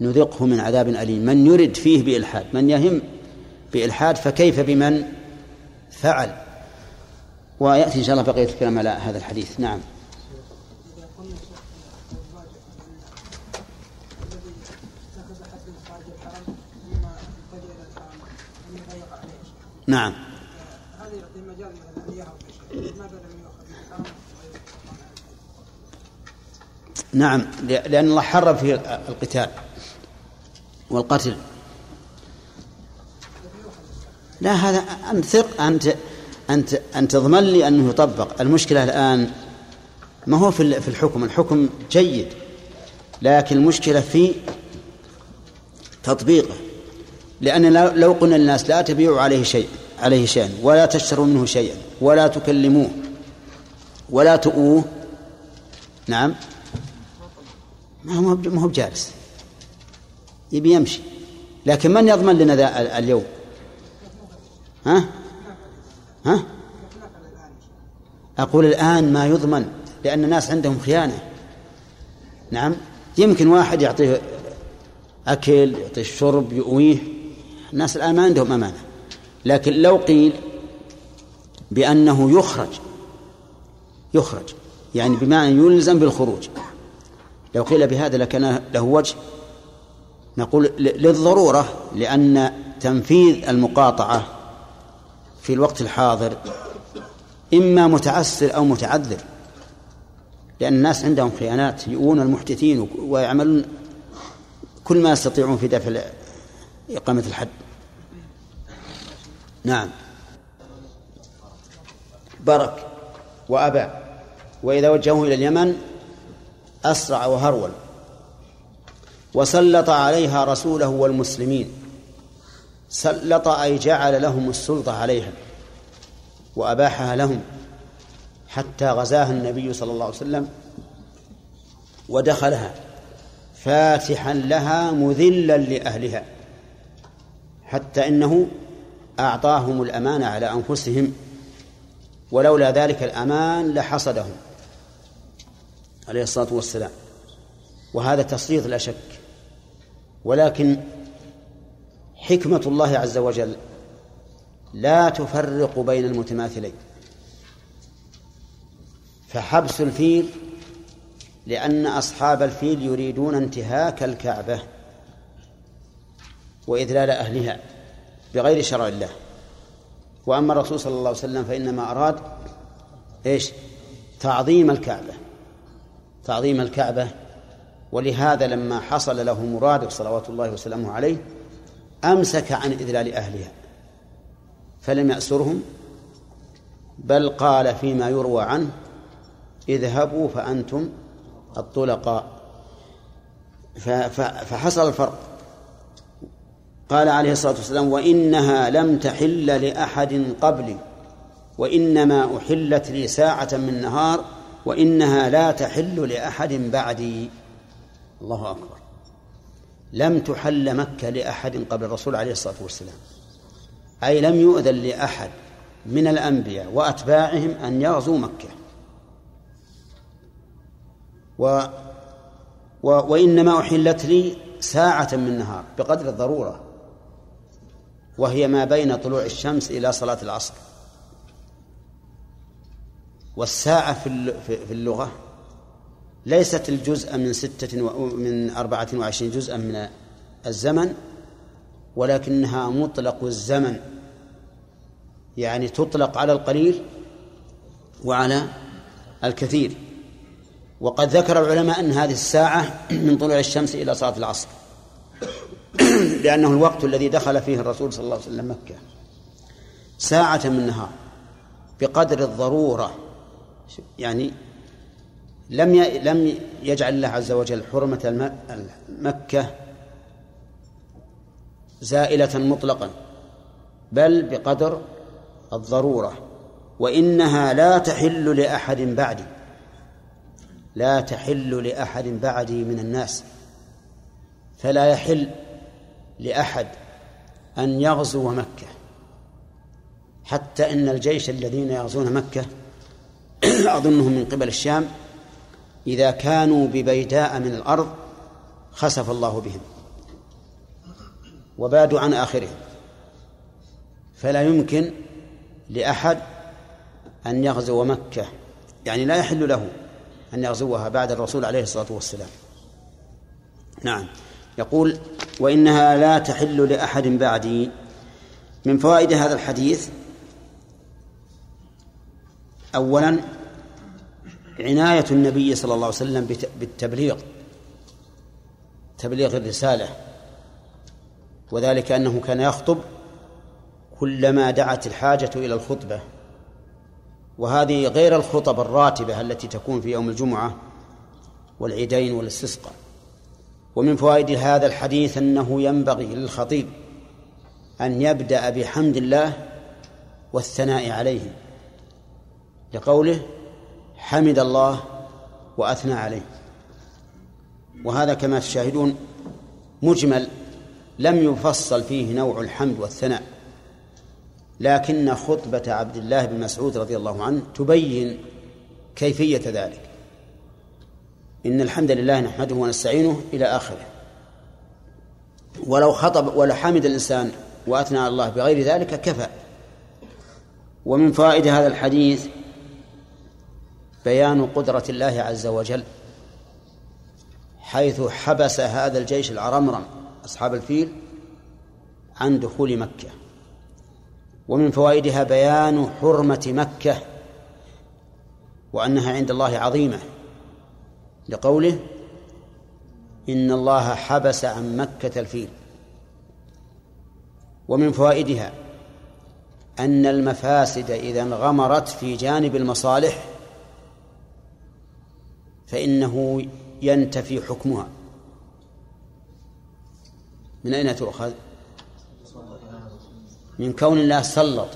نذقه من عذاب أليم. من يرد فيه بإلحاد من يهم بإلحاد فكيف بمن فعل؟ ويأتي إن شاء الله بقية الكلام على هذا الحديث. نعم. نعم. نعم لأن الله حرم في القتال والقتل. لا هذا أنت ثق أنت أنت أنت تضمن لي أنه يطبق. المشكلة الآن ما هو في في الحكم؟ الحكم جيد لكن المشكلة في تطبيقه. لأن لو قلنا للناس لا تبيعوا عليه شيء عليه شيئا ولا تشتروا منه شيئا ولا تكلموه ولا تؤوه نعم ما هو ما هو بجالس. يبي يمشي. لكن من يضمن لنا ذا اليوم؟ ها؟ ها؟ أقول الآن ما يضمن لأن الناس عندهم خيانة. نعم يمكن واحد يعطيه أكل يعطيه الشرب يؤويه. الناس الآن ما عندهم أمانة. لكن لو قيل بأنه يخرج يخرج يعني بمعنى يلزم بالخروج. لو قيل بهذا لكان له وجه. نقول للضرورة لأن تنفيذ المقاطعة في الوقت الحاضر إما متعسر أو متعذر. لأن الناس عندهم خيانات يؤون المحدثين ويعملون كل ما يستطيعون في دفع إقامة الحد. نعم. برك وأبى. وإذا وجهه إلى اليمن أسرع وهرول. وسلط عليها رسوله والمسلمين. سلط أي جعل لهم السلطة عليها. وأباحها لهم. حتى غزاها النبي صلى الله عليه وسلم. ودخلها. فاتحا لها مذلا لأهلها. حتى إنه أعطاهم الأمان على أنفسهم ولولا ذلك الأمان لحصدهم عليه الصلاة والسلام. وهذا تسليط لا شك. ولكن حكمة الله عز وجل لا تفرق بين المتماثلين. فحبس الفيل لأن أصحاب الفيل يريدون انتهاك الكعبة. وإذلال أهلها بغير شرع الله. وأما الرسول صلى الله عليه وسلم فإنما أراد إيش؟ تعظيم الكعبة. تعظيم الكعبة. ولهذا لما حصل له مراده صلوات الله وسلامه عليه أمسك عن إذلال أهلها. فلم يأسرهم بل قال فيما يروى عنه اذهبوا فأنتم الطلقاء. فحصل الفرق. قال عليه الصلاة والسلام وإنها لم تحل لأحد قبلي وإنما أحلت لي ساعة من نهار وإنها لا تحل لأحد بعدي. الله أكبر. لم تحل مكة لأحد قبل الرسول عليه الصلاة والسلام. أي لم يؤذن لأحد من الأنبياء وأتباعهم أن يغزوا مكة. و و وإنما أحلت لي ساعة من نهار بقدر الضرورة. وهي ما بين طلوع الشمس إلى صلاة العصر. والساعة في اللغة ليست الجزء من ستة من أربعة وعشرين جزءا من الزمن ولكنها مطلق الزمن. يعني تطلق على القليل وعلى الكثير. وقد ذكر العلماء أن هذه الساعة من طلوع الشمس إلى صلاة العصر. لأنه الوقت الذي دخل فيه الرسول صلى الله عليه وسلم مكة. ساعة من نهار بقدر الضرورة. يعني لم لم يجعل الله عز وجل حرمة مكة زائلة مطلقا. بل بقدر الضرورة. وإنها لا تحل لأحد بعدي. لا تحل لأحد بعدي من الناس. فلا يحل. لأحد أن يغزو مكة حتى إن الجيش الذين يغزون مكة أظنهم من قبل الشام إذا كانوا ببيداء من الأرض خسف الله بهم وبادوا عن آخرهم. فلا يمكن لأحد أن يغزو مكة يعني لا يحل له أن يغزوها بعد الرسول عليه الصلاة والسلام. نعم. يقول وإنها لا تحل لأحد بعدي. من فوائد هذا الحديث أولا عناية النبي صلى الله عليه وسلم بالتبليغ تبليغ الرسالة. وذلك أنه كان يخطب كلما دعت الحاجة إلى الخطبة. وهذه غير الخطب الراتبة التي تكون في يوم الجمعة والعيدين والاستسقاء ومن فوائد هذا الحديث أنه ينبغي للخطيب أن يبدأ بحمد الله والثناء عليه لقوله حمد الله وأثنى عليه. وهذا كما تشاهدون مجمل لم يفصل فيه نوع الحمد والثناء لكن خطبة عبد الله بن مسعود رضي الله عنه تبين كيفية ذلك. إن الحمد لله نحمده ونستعينه إلى آخره. ولو خطب ولو حمد الإنسان وأثنى على الله بغير ذلك كفى. ومن فائدة هذا الحديث بيان قدرة الله عز وجل حيث حبس هذا الجيش العرمرم أصحاب الفيل عن دخول مكة. ومن فوائدها بيان حرمة مكة وأنها عند الله عظيمة. لقوله إن الله حبس عن مكة الفيل ومن فوائدها أن المفاسد إذا انغمرت في جانب المصالح فإنه ينتفي حكمها من أين تؤخذ؟ من كون الله سلط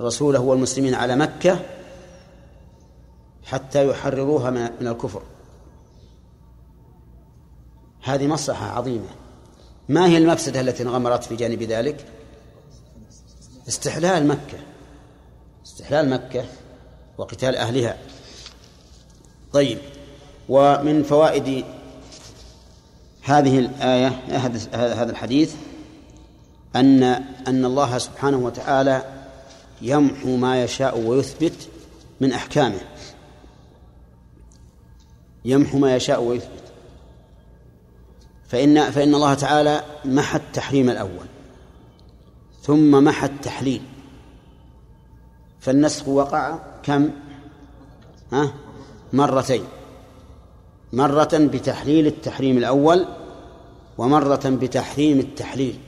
رسوله والمسلمين على مكة حتى يحرروها من الكفر. هذه مصلحة عظيمة. ما هي المفسدة التي انغمرت في جانب ذلك؟ استحلال مكة. استحلال مكة وقتال أهلها. طيب ومن فوائد هذه الآية هذا الحديث أن أن الله سبحانه وتعالى يمحو ما يشاء ويثبت من أحكامه. يمحو ما يشاء ويثبت. فإن فإن الله تعالى محى التحريم الأول ثم محى التحليل. فالنسخ وقع كم؟ ها؟ مرتين. مرة بتحليل التحريم الأول ومرة بتحريم التحليل.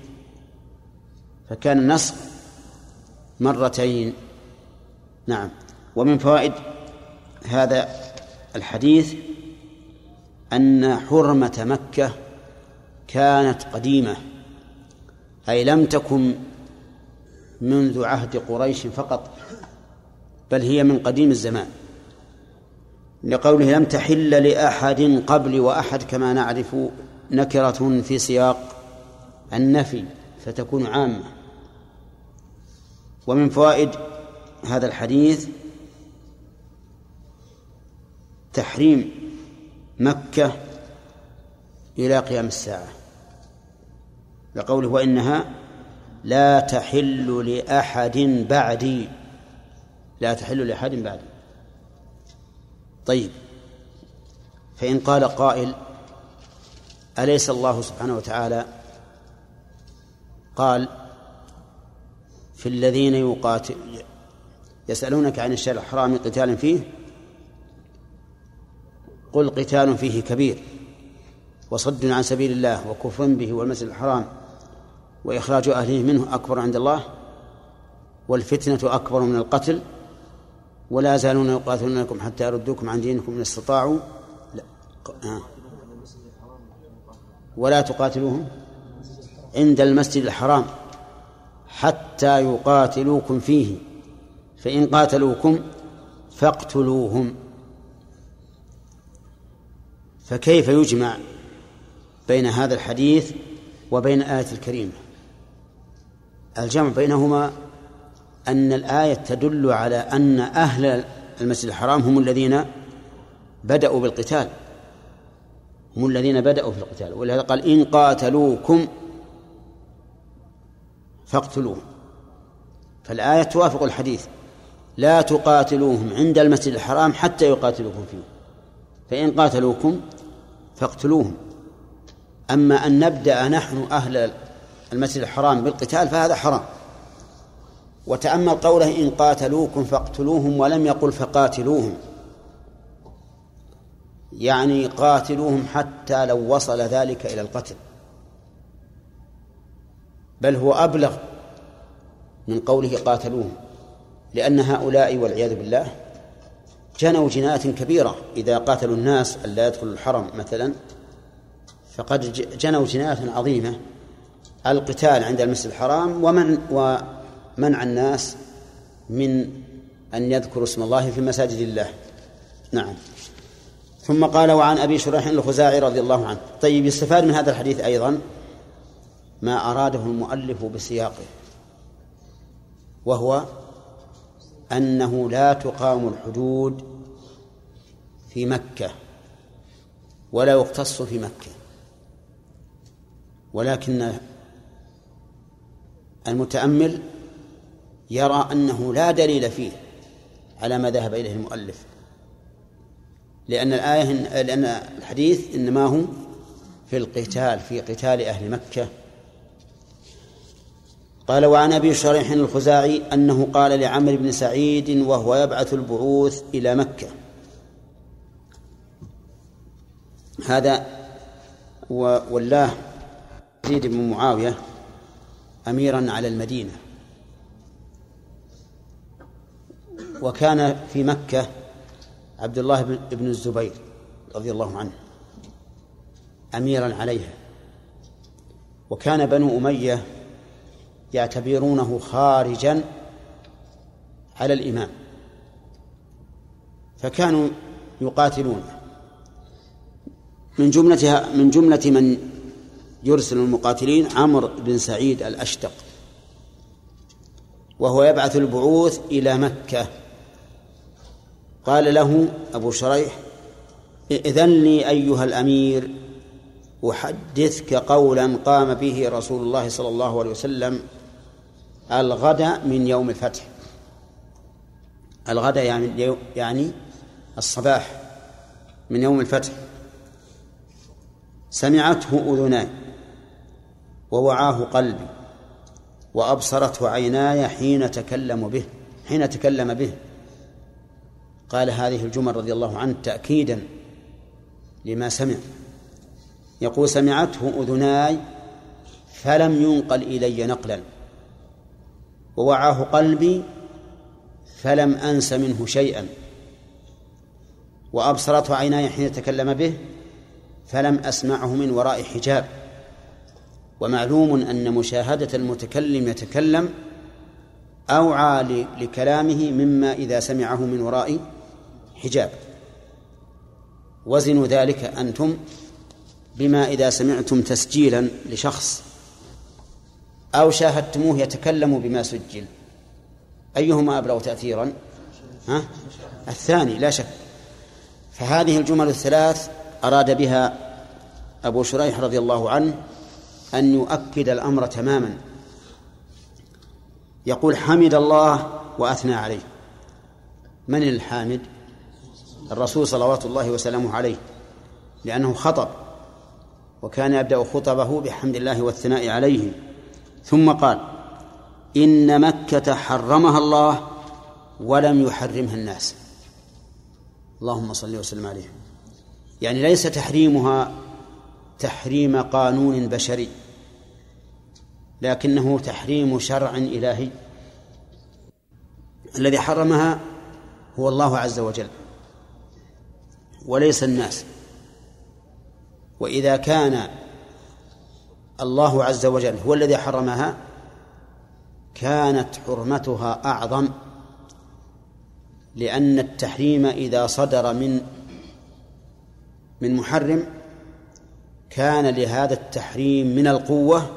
فكان النسخ مرتين. نعم. ومن فوائد هذا الحديث أن حرمة مكة كانت قديمة أي لم تكن منذ عهد قريش فقط بل هي من قديم الزمان. لقوله لم تحل لأحد قبل وأحد كما نعرف نكرة في سياق النفي فتكون عامة. ومن فوائد هذا الحديث تحريم مكة إلى قيام الساعة. لقوله وإنها لا تحل لأحد بعدي لا تحل لأحد بعدي. طيب فإن قال قائل أليس الله سبحانه وتعالى؟ قال في الذين يقاتل يسألونك عن الشهر الحرام قتال فيه قل قتال فيه كبير وصد عن سبيل الله وكفر به والمسجد الحرام وإخراج أهله منه أكبر عند الله والفتنة أكبر من القتل ولا يزالون يقاتلونكم حتى يردوكم عن دينكم إن استطاعوا لا. آه. ولا تقاتلوهم عند المسجد الحرام حتى يقاتلوكم فيه فإن قاتلوكم فاقتلوهم فكيف يجمع بين هذا الحديث وبين الآية الكريمة؟ الجمع بينهما أن الآية تدل على أن أهل المسجد الحرام هم الذين بدأوا بالقتال. هم الذين بدأوا في القتال ولهذا قال إن قاتلوكم فاقتلوهم. فالآية توافق الحديث. لا تقاتلوهم عند المسجد الحرام حتى يقاتلوكم فيه. فإن قاتلوكم فاقتلوهم. أما أن نبدأ نحن أهل المسجد الحرام بالقتال فهذا حرام. وتأمل قوله إن قاتلوكم فاقتلوهم ولم يقل فقاتلوهم. يعني قاتلوهم حتى لو وصل ذلك إلى القتل. بل هو أبلغ من قوله قاتلوهم. لأن هؤلاء والعياذ بالله جنوا جناية كبيرة. إذا قاتلوا الناس ألا يدخلوا الحرم مثلا فقد جنوا جناية عظيمة. القتال عند المسجد الحرام ومن ومنع الناس من أن يذكروا اسم الله في مساجد الله. نعم. ثم قال وعن أبي شريح الخزاعي رضي الله عنه. طيب يستفاد من هذا الحديث أيضا ما أراده المؤلف بسياقه وهو أنه لا تقام الحدود في مكة ولا يقتص في مكة. ولكن المتأمل يرى أنه لا دليل فيه على ما ذهب إليه المؤلف لأن الآية لأن الحديث إنما هو في القتال في قتال أهل مكة. قال وعن أبي شريح الخزاعي أنه قال لعمرو بن سعيد وهو يبعث البعوث إلى مكة. هذا والله يزيد بن معاوية أميرا على المدينة. وكان في مكة عبد الله بن الزبير رضي الله عنه أميرا عليها. وكان بنو أمية يعتبرونه خارجا على الإمام فكانوا يقاتلون. من جملتها من جملة من يرسل المقاتلين عمرو بن سعيد الأشتق وهو يبعث البعوث إلى مكة. قال له أبو شريح إذن لي أيها الأمير أحدثك قولا قام به رسول الله صلى الله عليه وسلم الغد من يوم الفتح. الغد يعني يعني الصباح من يوم الفتح. سمعته أذناي ووعاه قلبي وأبصرته عيناي حين تكلم به حين تكلم به. قال هذه الجمل رضي الله عنه تأكيدا لما سمع. يقول سمعته أذناي فلم ينقل إلي نقلا. ووعاه قلبي فلم أنس منه شيئا. وأبصرته عيناي حين تكلم به فلم أسمعه من وراء حجاب. ومعلوم أن مشاهدة المتكلم يتكلم أوعى لكلامه مما إذا سمعه من وراء حجاب. وزنوا ذلك أنتم بما إذا سمعتم تسجيلا لشخص. أو شاهدتموه يتكلم بما سجل. أيهما أبلغ تأثيرا؟ ها؟ الثاني لا شك. فهذه الجمل الثلاث أراد بها أبو شريح رضي الله عنه أن يؤكد الأمر تماما. يقول حمد الله وأثنى عليه. من الحامد؟ الرسول صلوات الله وسلامه عليه لأنه خطب وكان يبدأ خطبه بحمد الله والثناء عليه. ثم قال إن مكة حرمها الله ولم يحرمها الناس. اللهم صل وسلم عليه. يعني ليس تحريمها تحريم قانون بشري لكنه تحريم شرع إلهي. الذي حرمها هو الله عز وجل وليس الناس. وإذا كان الله عز وجل هو الذي حرمها كانت حرمتها أعظم لأن التحريم إذا صدر من من محرم كان لهذا التحريم من القوة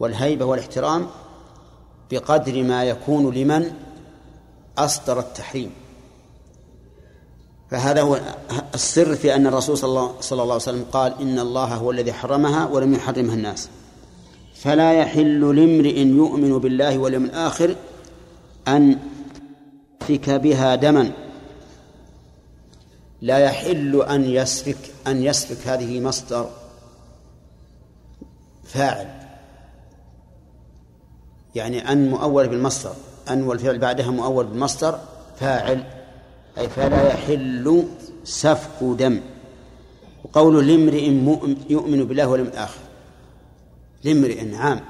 والهيبة والاحترام بقدر ما يكون لمن أصدر التحريم. فهذا هو السر في أن الرسول صلى الله, صلى الله عليه وسلم قال إن الله هو الذي حرمها ولم يحرمها الناس. فلا يحل لامرئ يؤمن بالله واليوم الآخر أن يسفك بها دما. لا يحل أن يسفك أن يسفك هذه مصدر فاعل. يعني أن مؤول بالمصدر أن والفعل بعدها مؤول بالمصدر فاعل. أي فلا يحل سفك دم. وقول لامرئ يؤمن بالله واليوم الآخر. لامرئ عام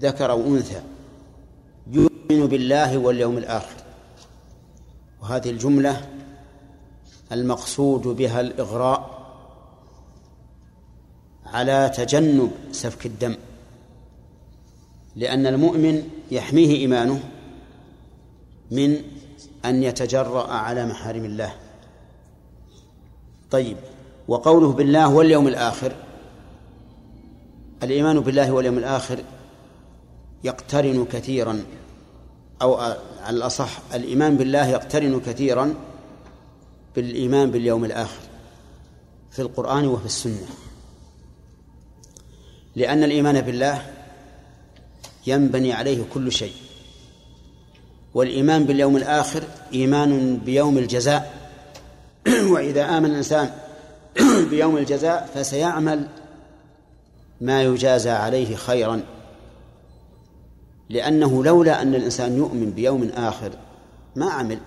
ذكر أو أنثى يؤمن بالله واليوم الآخر. وهذه الجملة المقصود بها الإغراء على تجنب سفك الدم. لأن المؤمن يحميه إيمانه من أن يتجرأ على محارم الله. طيب وقوله بالله واليوم الآخر الإيمان بالله واليوم الآخر يقترن كثيرا أو على الأصح الإيمان بالله يقترن كثيرا بالإيمان باليوم الآخر في القرآن وفي السنة. لأن الإيمان بالله ينبني عليه كل شيء. والإيمان باليوم الآخر إيمان بيوم الجزاء. وإذا آمن الإنسان بيوم الجزاء فسيعمل ما يجازى عليه خيرا. لأنه لولا أن الإنسان يؤمن بيوم آخر ما عمل.